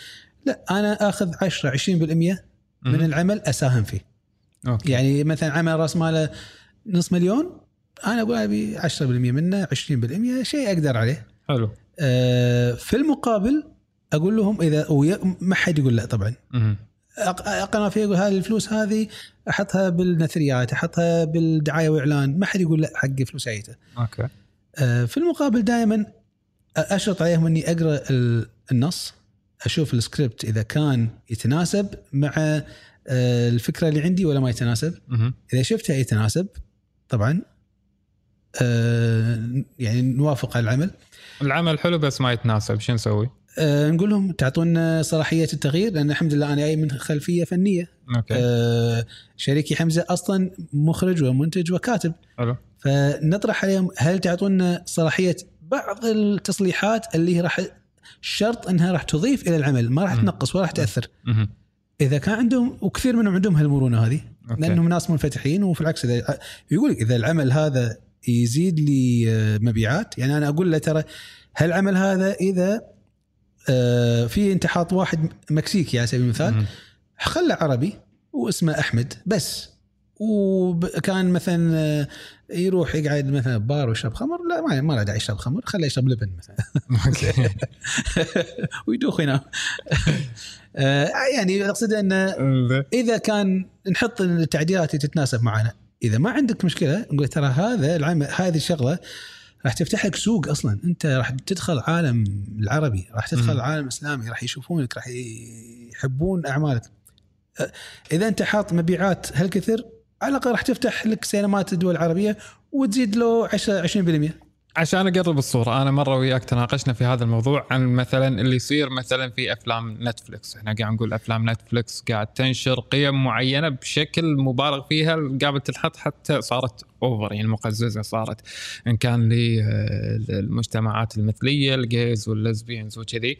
لا أنا آخذ 10 20% من. العمل أساهم فيه. أوكي. يعني مثلا عمل رأس ماله نص مليون أنا أقول أبي 10% منه 20% شيء أقدر عليه. حلو. في المقابل أقول لهم إذا ما حد يقول لا طبعا. أقنع فيه أقول هذه الفلوس هذه أحطها بالنثريات أحطها بالدعاية وإعلان ما حد يقول لا حق فلوس عيته okay. آه، في المقابل دائما أشرط عليهم إني أقرأ ال- النص أشوف السكريبت إذا كان يتناسب مع آه، الفكرة اللي عندي ولا ما يتناسب. إذا شفتها يتناسب طبعا آه، يعني نوافق على العمل. العمل حلو بس ما يتناسب شو نسوي؟ آه، نقول لهم تعطونا صلاحية التغيير لأن الحمد لله أنا جاي من خلفية فنية أوكي آه، شريكي حمزة أصلا مخرج ومنتج وكاتب حلو فنطرح عليهم هل تعطونا صلاحية بعض التصليحات اللي راح شرط إنها راح تضيف إلى العمل ما راح. تنقص ولا راح تأثر. إذا كان عندهم وكثير منهم عندهم هالمرونة هذه okay. لأنهم ناس منفتحين وفي العكس إذا يقول إذا العمل هذا يزيد لي آه، مبيعات. يعني أنا أقول له ترى هالعمل هذا إذا آه، في انت حاط واحد مكسيكي على سبيل المثال. خله عربي واسمه أحمد بس. وكان مثلا آه، يروح يقعد مثلا بار ويشرب خمر. لا ما ما له داعي يشرب خمر. خله يشرب لبن مثلا. ويدوخ ينام آه، يعني أقصد إنه. إذا كان نحط التعديلات اللي تتناسب معنا إذا ما عندك مشكلة نقول ترى هذا العمل هذه الشغلة راح تفتح لك سوق أصلا. أنت راح تدخل عالم العربي راح تدخل مم. عالم إسلامي راح يشوفونك راح يحبون أعمالك. إذا أنت حاط مبيعات هالكثر على الأقل راح تفتح لك سينمات الدول العربية وتزيد له 10 20% عشان أقرب الصورة أنا مرة وياك تناقشنا في هذا الموضوع عن مثلا اللي يصير مثلا في أفلام Netflix إحنا قاعد نقول أفلام Netflix قاعد تنشر قيم معينة بشكل مبالغ فيها قاعدة تنحط حتى صارت over يعني مقززة صارت. إن كان للمجتمعات المثلية ال gays وال lesbians وكذي.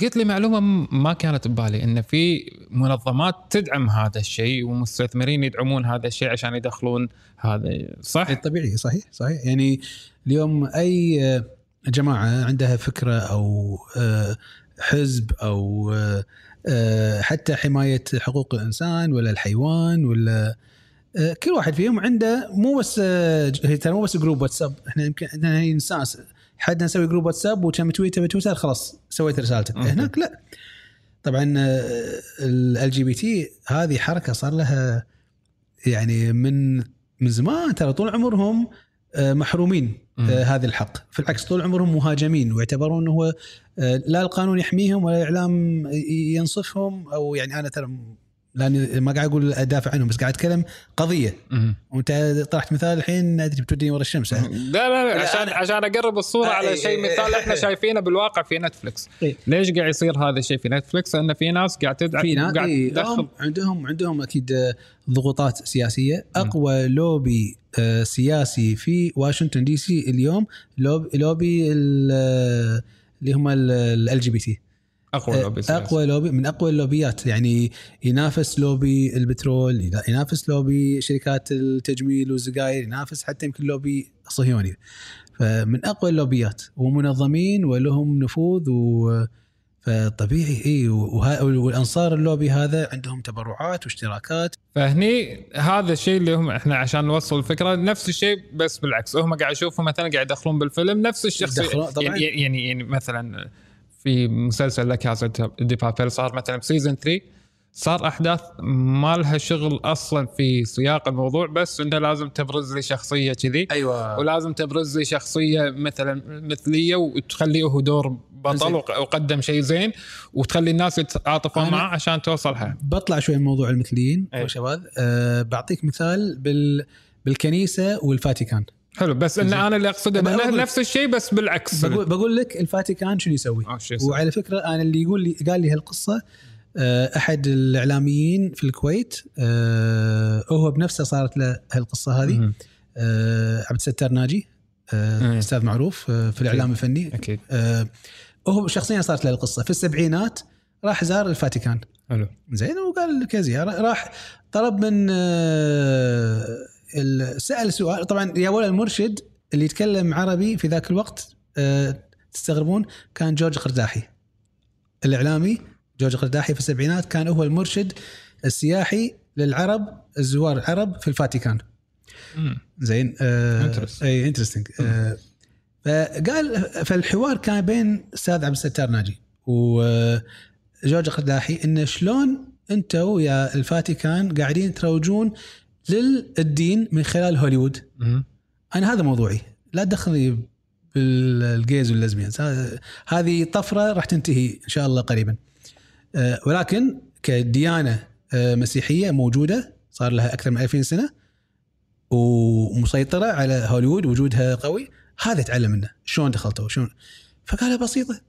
قلت لي معلومة ما كانت ببالي إن في منظمات تدعم هذا الشيء ومستثمرين يدعمون هذا الشيء عشان يدخلون هذا. صح؟ طبيعي صحيح صحيح. يعني اليوم أي جماعة عندها فكرة أو آه، حزب أو آه، حتى حماية حقوق الإنسان ولا الحيوان ولا آه، كل واحد فيهم عنده مو بس هي ترى مو بس group WhatsApp إحنا يمكن عندنا ناس حد نسوي group WhatsApp وكم Twitter ب Twitter خلاص سويت رسالتك. هناك لا. طبعا ال LGBT هذه حركة صار لها يعني من من زمان ترى طول عمرهم محرومين. آه هذا الحق. في العكس طول عمرهم مهاجمين ويعتبرون إنه آه لا القانون يحميهم ولا الإعلام ينصفهم أو يعني أنا ترى لأني ما قاعد أقول أدافع عنهم بس قاعد أتكلم قضية. وأنت طرحت مثال الحين أدري بتوديني ورا الشمس. لا لا لا عشان عشان أقرب الصورة على إيه، شيء إيه، مثال إحنا شايفينه بالواقع في Netflix ليش قاعد يصير هذا الشيء في Netflix؟ لأن في ناس قاعد تدعم في ناس قاعد عندهم عندهم أكيد ضغوطات سياسية. أقوى لوبي آه، سياسي في واشنطن DC اليوم لوبي, لوبي اللي هم ال LGBT أقوى لوبي أقوى لوبي من أقوى اللوبيات. يعني ينافس لوبي البترول ينافس لوبي شركات التجميل والسجاير ينافس حتى يمكن لوبي صهيوني. فمن أقوى اللوبيات ومنظمين ولهم نفوذ و فطبيعي إي والأنصار اللوبي هذا عندهم تبرعات واشتراكات. فهني هذا الشيء اللي هم إحنا عشان نوصل الفكرة نفس الشيء بس بالعكس. هم قاعد يشوفوا مثلا قاعد يدخلون بالفيلم نفس الشخصيه يعني, يعني يعني مثلا في مسلسل La Casa de Papel صار مثلا ب season 3 صار أحداث ما لها شغل أصلا في سياق الموضوع بس أنت لازم تبرز لي شخصية كذي. أيوه. ولازم تبرز لي شخصية مثلا مثلية وتخليه هو دور بطل وقدم شيء زين وتخلي الناس يتعاطفون معه عشان توصلها بطلع شوي من موضوع المثليين أيه. شباب أه بعطيك مثال بال بالكنيسة والفاتيكان. حلو بس إن أنا اللي أقصده انه نفس الشيء بس بالعكس. بقول, بقول لك الفاتيكان شنو يسوي؟ وعلى فكرة أنا اللي يقول لي قال لي هالقصة آه، أحد الإعلاميين في الكويت آه، هو بنفسه صارت له هالقصة هذه. آه، عبد الستار ناجي أستاذ معروف في الإعلام الفني. أكيد. هو شخصيا صارت له القصة في السبعينات راح زار الفاتيكان. حلو. زين وقال كزياره راح طلب من سأل سؤال طبعا يا ولا المرشد اللي يتكلم عربي في ذاك الوقت تستغربون كان جورج قرداحي الإعلامي جورج قرداحي في السبعينات كان هو المرشد السياحي للعرب الزوار العرب في الفاتيكان. زين آه إي انترستنج آه فقال فالحوار كان بين أستاذ عبد الستار ناجي وجورج قرداحي انه شلون أنتم يا الفاتيكان قاعدين تروجون للدين من خلال هوليوود. أنا هذا موضوعي. لا تدخلني بال gays وال lesbians هذه طفرة راح تنتهي إن شاء الله قريبا. آه، ولكن كديانة آه، مسيحية موجودة صار لها أكثر من 2000 سنة ومسيطرة على هوليوود وجودها قوي هذا تعلم منه. شلون دخلته؟ شلون؟ فقال بسيطة.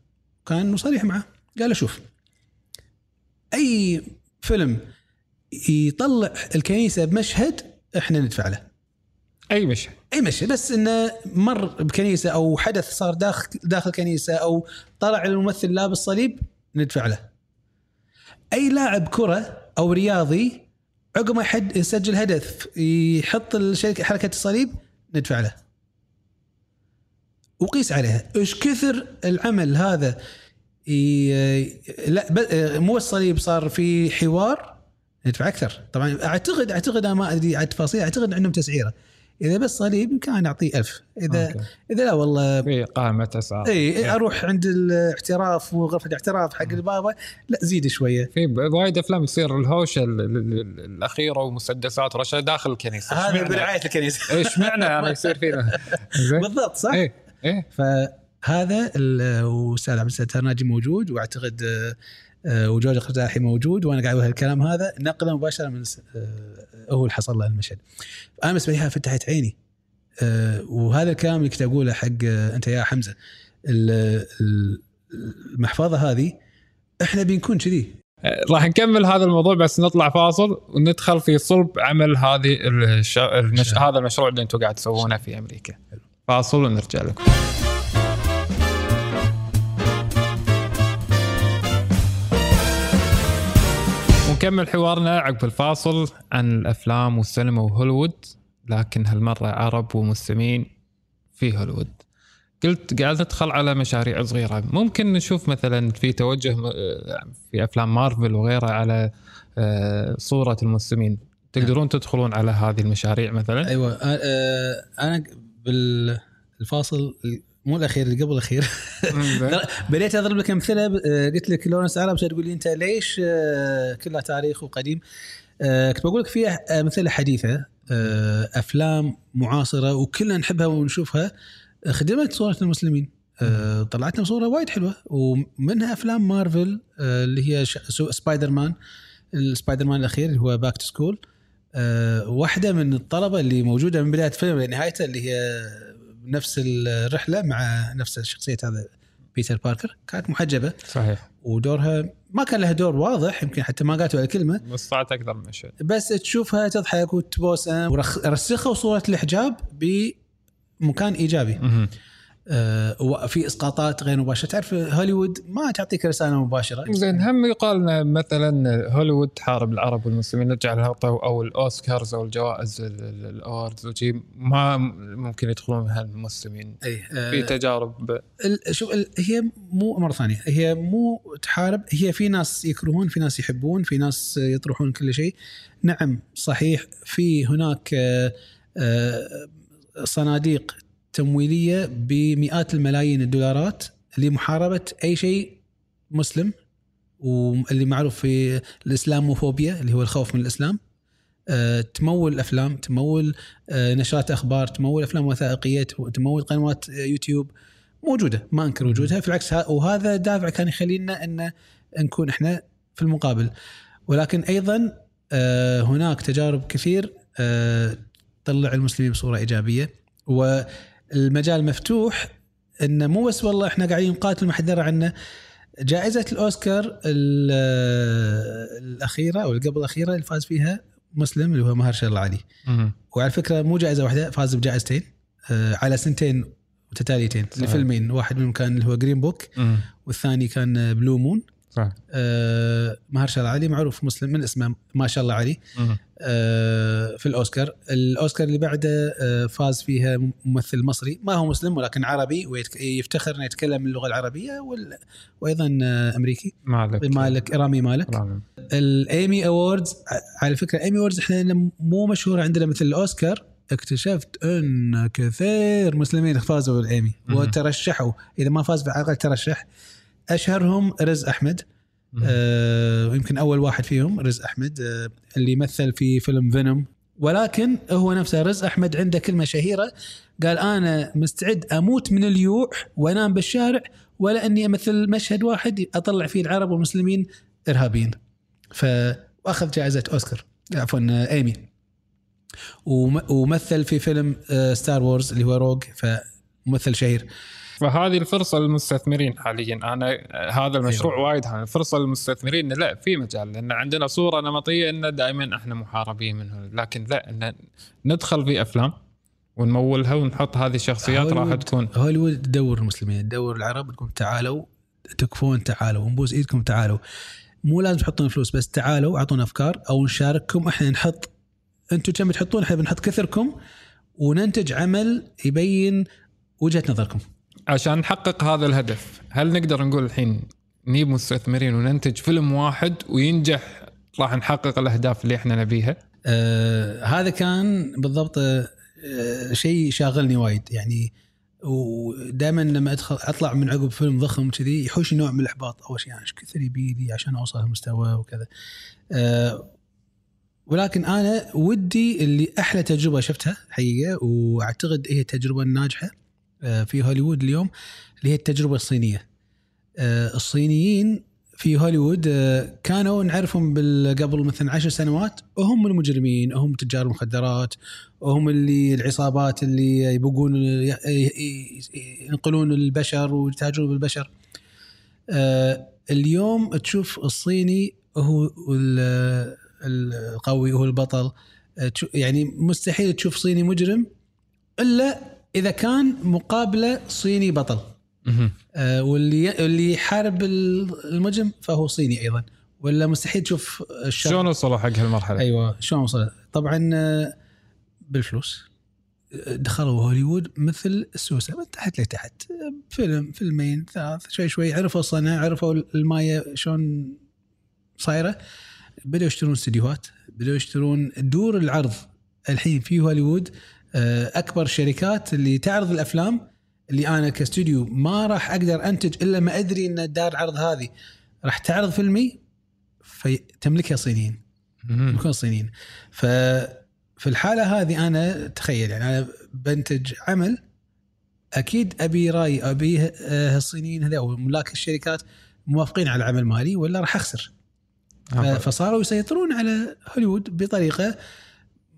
كان صريح معه. قال له شوف أي فيلم يطلع الكنيسة بمشهد إحنا ندفع له. أي مشهد؟ أي مشهد بس إنه مر بكنيسة أو حدث صار داخل داخل كنيسة أو طلع الممثل لابس صليب ندفع له. أي لاعب كرة أو رياضي عقب ما يحد يسجل هدف يحط الشركة حركة الصليب ندفع له. وقيس عليها. إيش كثر العمل هذا لا مو الصليب صار في حوار ندفع أكثر. طبعا اعتقد أعتقد أنا ما أدري عن التفاصيل أعتقد عندهم تسعيرة. إذا بس صليب يمكن أعطيه ألف. اذا أوكي. إذا لا والله في قائمه أسعار. إي إيه. أروح عند الاعتراف وغرفة الاعتراف حق البابا. لا زيد شوية. في وايد أفلام يصير الهوشة الأخيرة ومسدسات ورشه داخل الكنيسة. هذا برعايه الكنيسة. إيش معنى أنا يصير فينا؟ بالضبط صح؟ إيه إيه فهذا واستاذ عبد الستار ناجي موجود وأعتقد وجورج قرداحي موجود وأنا قاعد أقول هالكلام هذا نقلا مباشرة من آه، هو اللي حصل له المشهد. أنا بالنسبة لي فتحت عيني. آه، وهذا الكلام اللي كنت أقوله حق آه، أنت يا حمزة ال- ال- المحفظة هذه إحنا بنكون كذي. راح نكمل هذا الموضوع بس نطلع فاصل وندخل في صلب عمل هذه الش... المش... هذا المشروع اللي أنتم قاعد تسوونه في أمريكا. فاصل ونرجع لكم. ونكمل حوارنا عقب الفاصل عن الأفلام والسينما وهوليوود لكن هالمرة عرب ومسلمين في هوليوود. قلت قاعد ندخل على مشاريع صغيرة. ممكن نشوف مثلا في توجه في أفلام مارفل وغيرها على آه، صورة المسلمين. تقدرون تدخلون على هذه المشاريع مثلا؟ أيوه آه، آه، أنا بالفاصل مو الأخير اللي قبل الأخير. بديت أضرب لك أمثلة آه، قلت لك لورنس عرب تقول لي أنت ليش آه، كلها تاريخ وقديم؟ آه، كنت بقول لك في أمثلة حديثة أفلام معاصرة وكلنا نحبها ونشوفها. خدمت صورة المسلمين. طلعت لنا صورة وايد حلوة ومنها أفلام مارفل اللي هي Spider-Man ال Spider-Man الأخير اللي هو Back to School واحدة من الطلبة اللي موجودة من بداية الفيلم لنهايته اللي هي نفس الرحلة مع نفس شخصية هذا بيتر باركر. كانت محجبة. صحيح. ودورها ما كان لها دور واضح يمكن حتى ما قالت ولا كلمة. بس طلعت أكثر من مشهد بس تشوفها تضحك وتبتسم ورسخوا صورة الحجاب بمكان إيجابي. وفي إسقاطات غير مباشرة. تعرف هوليوود ما تعطيك رسالة مباشرة. زين هم يقال مثلا هوليوود تحارب العرب والمسلمين نرجع لها أو أو الأوسكارز أو الجوائز ال- ال- ال awards وشي. ما ممكن يدخلون المسلمين اي آه في تجارب شوف هي مو مرة ثانية هي مو تحارب هي في ناس يكرهون في ناس يحبون في ناس يطرحون كل شيء. نعم صحيح في هناك آه، آه، صناديق تمويلية بمئات الملايين الدولارات لمحاربة أي شيء مسلم واللي معروف في الإسلاموفوبيا اللي هو الخوف من الإسلام. آه، تمول أفلام تمول آه، نشرات أخبار تمول أفلام وثائقية تمول قنوات آه، يوتيوب. موجودة ما أنكر وجودها. في العكس وهذا دافع كان يخلينا إن نكون إحنا في المقابل. ولكن أيضا هناك تجارب كثير تطلع المسلمين بصورة إيجابية. والمجال مفتوح إنه مو بس والله إحنا قاعدين نقاتل ما حد درى عنه جائزة الأوسكار ال- الأخيرة أو قبل الأخيرة اللي فاز فيها مسلم اللي هو مهرشل علي. وعلى فكرة مو جائزة واحدة فاز بجائزتين آه، على سنتين متتاليتين. لفيلمين واحد منهم كان اللي هو Green Book. والثاني كان Blue Moon صح. آه، مهرشل علي معروف مسلم من اسمه؟ ما شاء الله مهم. آه، في الأوسكار. الأوسكار اللي بعده آه، فاز فيها ممثل مصري. ما هو مسلم ولكن عربي ويفتخر إنه يتكلم اللغة العربية وال- وأيضا آه، أمريكي. مالك. مالك رامي مالك. رامي. ال Emmy Awards على فكرة ال Emmy Awards إحنا مو مشهوره عندنا مثل الأوسكار. اكتشفت أن كثير مسلمين فازوا بالأيمي. وترشحوا. إذا ما فاز على ترشح. أشهرهم رز أحمد. آه يمكن أول واحد فيهم رز أحمد آه اللي يمثل في فيلم Venom. ولكن هو نفسه رز أحمد عنده كلمة شهيرة قال أنا مستعد أموت من اليوع وأنام بالشارع ولا أني أمثل مشهد واحد أطلع فيه العرب والمسلمين إرهابيين. فاخذ جائزة أوسكار. عفوا آه، ايمي وم- ومثل في فيلم آه، Star Wars اللي هو Rogue فممثل شهير. فهذه الفرصة للمستثمرين حاليا. أنا هذا المشروع أيوة. وايد هذا فرصه للمستثمرين. لا في مجال لأن عندنا صورة نمطية إن دائما إحنا محاربين منه لكن لا إن ندخل في أفلام ونمولها ونحط هذه الشخصيات راح تكون هوليوود تدور المسلمين. تدور العرب تقول تعالوا تكفون تعالوا. ونبوس إيدكم تعالوا. مو لازم تحطون فلوس بس تعالوا أعطونا أفكار أو نشارككم. إحنا نحط أنتم كم تحطون؟ إحنا بنحط كثركم وننتج عمل يبين وجهة نظركم. عشان نحقق هذا الهدف هل نقدر نقول الحين نجيب مستثمرين وننتج فيلم واحد وينجح راح نحقق الأهداف اللي إحنا نبيها؟ آه هذا كان بالضبط آه شيء شاغلني وايد. يعني ودائما لما ادخل أطلع من عقب فيلم ضخم كذي يحوشني نوع من الإحباط. أول شيء إيش كثر يبي لي عشان أوصل هالمستوى وكذا. آه ولكن أنا ودي اللي أحلى تجربة شفتها حقيقة وأعتقد هي التجربه الناجحه في هوليوود اليوم اللي هي التجربة الصينية. آه الصينيين في هوليوود آه، كانوا نعرفهم قبل مثلا عشر سنوات وهم المجرمين هم تجار المخدرات وهم اللي العصابات اللي يبقون ينقلون البشر ويتاجرون بالبشر. آه، اليوم تشوف الصيني هو ال- القوي هو البطل. آه، يعني مستحيل تشوف صيني مجرم إلا إذا كان مقابلة صيني بطل. آه، واللي اللي يحارب المجرم فهو صيني أيضا. ولا مستحيل تشوف شلون وصلوا حق هالمرحلة؟ أيوه شلون وصل طبعا آه، بالفلوس. آه، دخلوا هوليوود مثل السوسه من تحت لتحت. آه، فيلم فيلمين ثلاث شوي شوي. عرفوا الصنع عرفوا الماية شلون صايرة. بدأوا يشترون استديوهات بدأوا يشترون دور العرض الحين في هوليوود. أكبر شركات اللي تعرض الأفلام اللي أنا كاستوديو ما راح أقدر أنتج إلا ما أدري إن دار العرض هذه راح تعرض فيلمي فتملكها صينيين. يكون صينيين ف في الحالة هذه أنا تخيل يعني أنا بنتج عمل أكيد أبي رأي أبي آه، الصينيين هذول أو ملاك الشركات موافقين على العمل مالي ولا راح آه، فصاروا يسيطرون على هوليوود بطريقة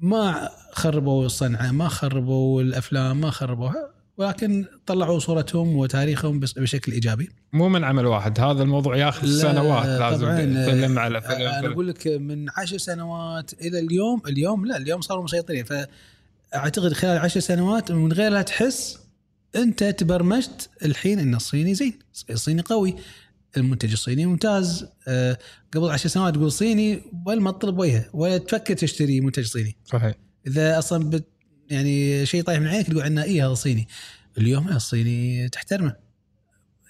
ما خربوا الصنعة ما خربوا الأفلام ما خربوها ولكن طلعوا صورتهم وتاريخهم بشكل إيجابي مو من عمل واحد هذا الموضوع ياخذ لا، سنوات لازم. فيلم على فيلم, أنا. أقول لك من عشر سنوات إلى اليوم اليوم لا اليوم صاروا مسيطرين فأعتقد خلال عشر سنوات من غير لا تحس أنت تبرمجت الحين إن الصيني زين الصيني قوي المنتج الصيني. ممتاز. أه قبل عشر سنوات تقول صيني ولا ما تطلب وجهه ولا تفكر تشتري منتج صيني. صحيح. إذا أصلا بت يعني شيء طايح من عينك تقول عنه اي هذا صيني. اليوم الصيني تحترمه.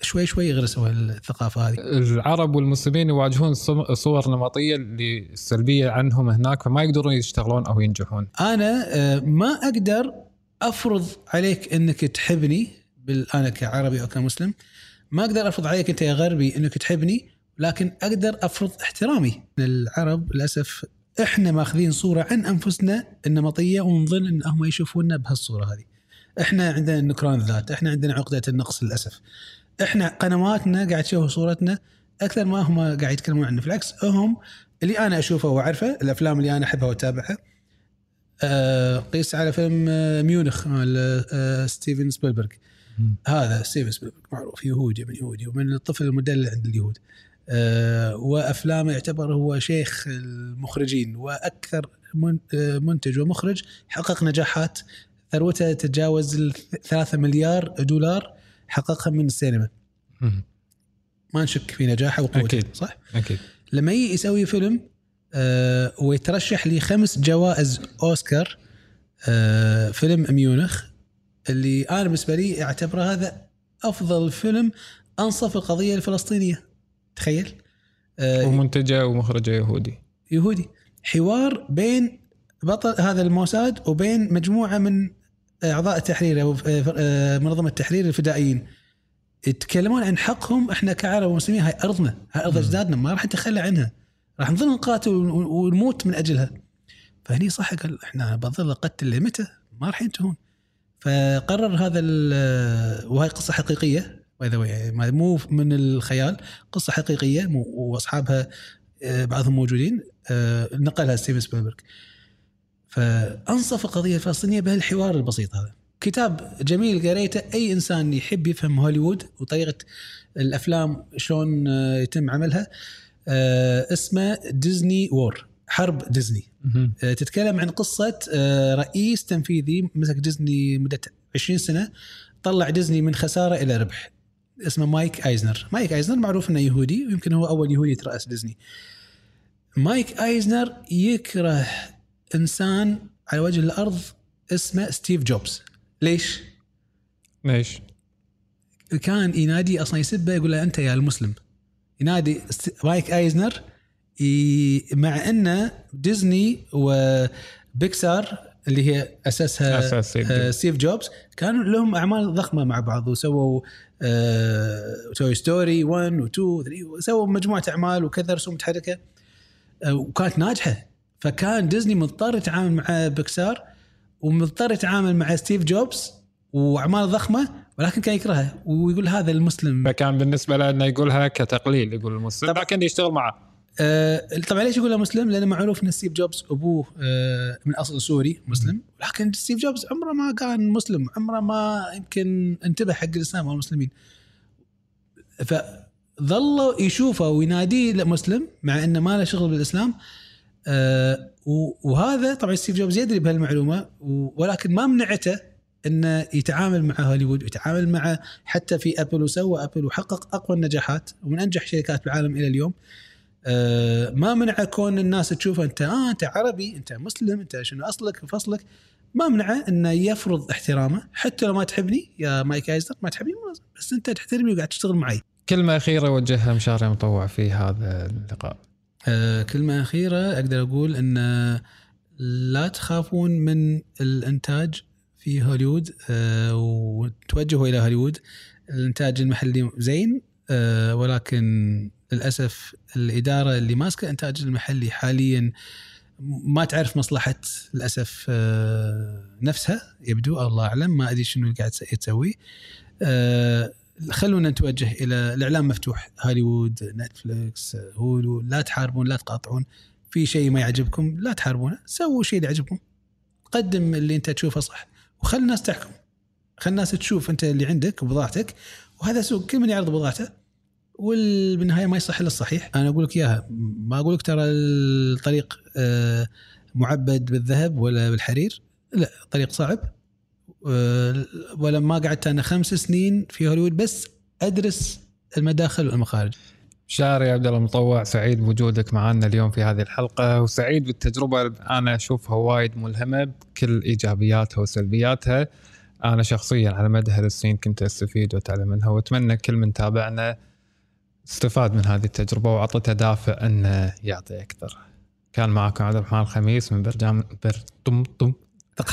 شوي شوي غرسوا الثقافة هذه. العرب والمسلمين يواجهون صور نمطية اللي السلبيه عنهم هناك فما يقدرون يشتغلون أو ينجحون. أنا آه، ما أقدر أفرض عليك إنك تحبني أنا كعربي أو كمسلم. ما أقدر افرض عليك أنت يا غربي إنك تحبني لكن أقدر أفرض احترامي العرب للأسف إحنا ماخذين صورة عن أنفسنا النمطية ونظن إن هم يشوفونا بهالصورة هذه. إحنا عندنا نكران ذات إحنا عندنا عقدة النقص للأسف. إحنا قنواتنا قاعد تشوف صورتنا أكثر ما هم قاعد يتكلمون عنه بالعكس هم اللي أنا أشوفه وأعرفه الأفلام اللي أنا أحبها وأتابعها. آه، قيس على فيلم آه، ميونخ مال آه، ستيفن سبيلبرغ. هذا ستيفن سبيلبرغ معروف يهودي من يهودي ومن الطفل المدلل عند اليهود آه، وأفلامه يعتبر هو شيخ المخرجين وأكثر آه، منتج ومخرج حقق نجاحات ثروته تتجاوز ال 3 مليار دولار حققها من السينما. ما نشك في نجاحه وقوته أكيد. صح؟ أكيد لما يجي يسوي فيلم آه ويترشح لخمس جوائز أوسكار آه فيلم ميونخ اللي أنا بالنسبة لي أعتبره هذا أفضل فيلم أنصف القضية الفلسطينية. تخيل. آه ومنتجه ومخرجه يهودي. يهودي. حوار بين بطل هذا الموساد وبين مجموعة من أعضاء التحرير أو آه، منظمة التحرير الفدائيين. يتكلمون عن حقهم إحنا كعرب ومسلمين هاي أرضنا هاي أرض أجدادنا ما راح نتخلى عنها. راح نظل نقاتل ون- ونموت من أجلها. فهني صح قال إحنا بظل قتل لمتى؟ ما راح ينتهون. فقرر هذا وهي قصة حقيقية by the way يعني مو من الخيال قصة حقيقية وأصحابها آه، بعضهم موجودين آه، نقلها ستيفن سبيلبرغ. فأنصف القضية الفلسطينية بهالحوار البسيط هذا. كتاب جميل قريته أي إنسان يحب يفهم هوليوود وطريقة الأفلام شلون آه، يتم عملها اسمه Disney War حرب ديزني. تتكلم عن قصة آه، رئيس تنفيذي مسك ديزني مدة 20 سنة طلع ديزني من خسارة إلى ربح. اسمه مايك أيزنر. مايك أيزنر معروف إنه يهودي ويمكن هو أول يهودي يترأس ديزني. مايك أيزنر يكره إنسان على وجه الأرض اسمه ستيف جوبز. ليش؟ ليش؟ كان ينادي أصلا يسبه يقول له أنت يا المسلم. ينادي مايك أيزنر. مع انه ديزني وبيكسار اللي هي أساسها أساس ستيف آه، جوبز. كانوا لهم أعمال ضخمة مع بعض وسووا آه، Toy Story 1 و 2 و 3 وسووا مجموعة أعمال وكذا رسوم متحركة آه، وكانت ناجحة فكان ديزني مضطر يتعامل مع بيكسار ومضطر يتعامل مع ستيف جوبز وأعمال ضخمة ولكن كان يكرهها ويقول هذا المسلم فكان بالنسبة له إنه يقولها كتقليل يقول المسلم. لكن يشتغل معه آه طبعا ليش يقول له مسلم؟ لأنه معروف إن ستيف جوبز أبوه آه من أصل سوري مسلم. لكن ستيف جوبز عمره ما كان مسلم عمره ما يمكن انتبه حق الإسلام والمسلمين. فظلوا يشوفه ويناديه مسلم مع إنه ما له شغل بالإسلام. آه وهذا طبعا ستيف جوبز يدري بهالمعلومة ولكن ما منعته إنه يتعامل مع هوليوود ويتعامل مع حتى في ابل وسوى ابل وحقق أقوى النجاحات ومن أنجح شركات بالعالم إلى اليوم. آه، ما منع كون الناس تشوفه أنت آه أنت عربي أنت مسلم أنت شنو أصلك وفصلك ما منعه إنه يفرض احترامه حتى لو ما تحبني يا مايك آيزنر ما تحبني بس أنت تحترمني وقاعد تشتغل معي. كلمة أخيرة وجهها مشاري مطوع في هذا اللقاء. آه كلمة أخيرة أقدر أقول أن لا تخافون من الإنتاج في هوليوود آه وتوجهوا إلى هوليوود. الإنتاج المحلي زين ولكن للأسف الإدارة اللي ماسكة الإنتاج المحلي حاليا ما تعرف مصلحة للأسف آه نفسها يبدو الله أعلم ما أدري شنو اللي قاعد تسوي آه خلونا نتوجه إلى الإعلام مفتوح هوليوود نتفلكس هولو لا تحاربون لا تقاطعون في شيء ما يعجبكم لا تحاربونه سووا شيء اللي يعجبكم قدم اللي أنت تشوفه صح وخل الناس تحكم خل الناس تشوف أنت اللي عندك وبضاعتك وهذا سوق كل من يعرض بضاعته وبالنهايه ما يصح إلا الصحيح. أنا أقول لك إياها ما أقول لك ترى الطريق آه، معبد بالذهب ولا بالحرير لا طريق صعب. آه، ولا ما قعدت أنا خمس سنين في هوليوود بس أدرس المداخل والمخارج. شاري عبد الله المطوع سعيد بوجودك معنا اليوم في هذه الحلقة وسعيد بالتجربة أنا أشوفها وايد ملهمة بكل إيجابياتها وسلبياتها. أنا شخصيا على مدى هالسنين كنت أستفيد وأتعلم منها وأتمنى كل من تابعنا استفاد من هذه التجربة وأعطته دافع إنه يعطي أكثر. كان معكم عبد الرحمن الخميس من برنامج برطم طم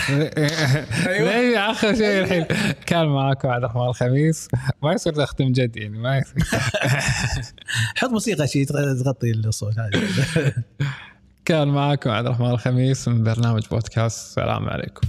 ليه آخر شيء الحين. كان معاكم عبد الرحمن الخميس. ما يصير تختم جد يعني ما يصير. حط موسيقى شيء تغطي الصوت هذا كان معاكم عبد الرحمن الخميس من برنامج بودكاست. السلام عليكم.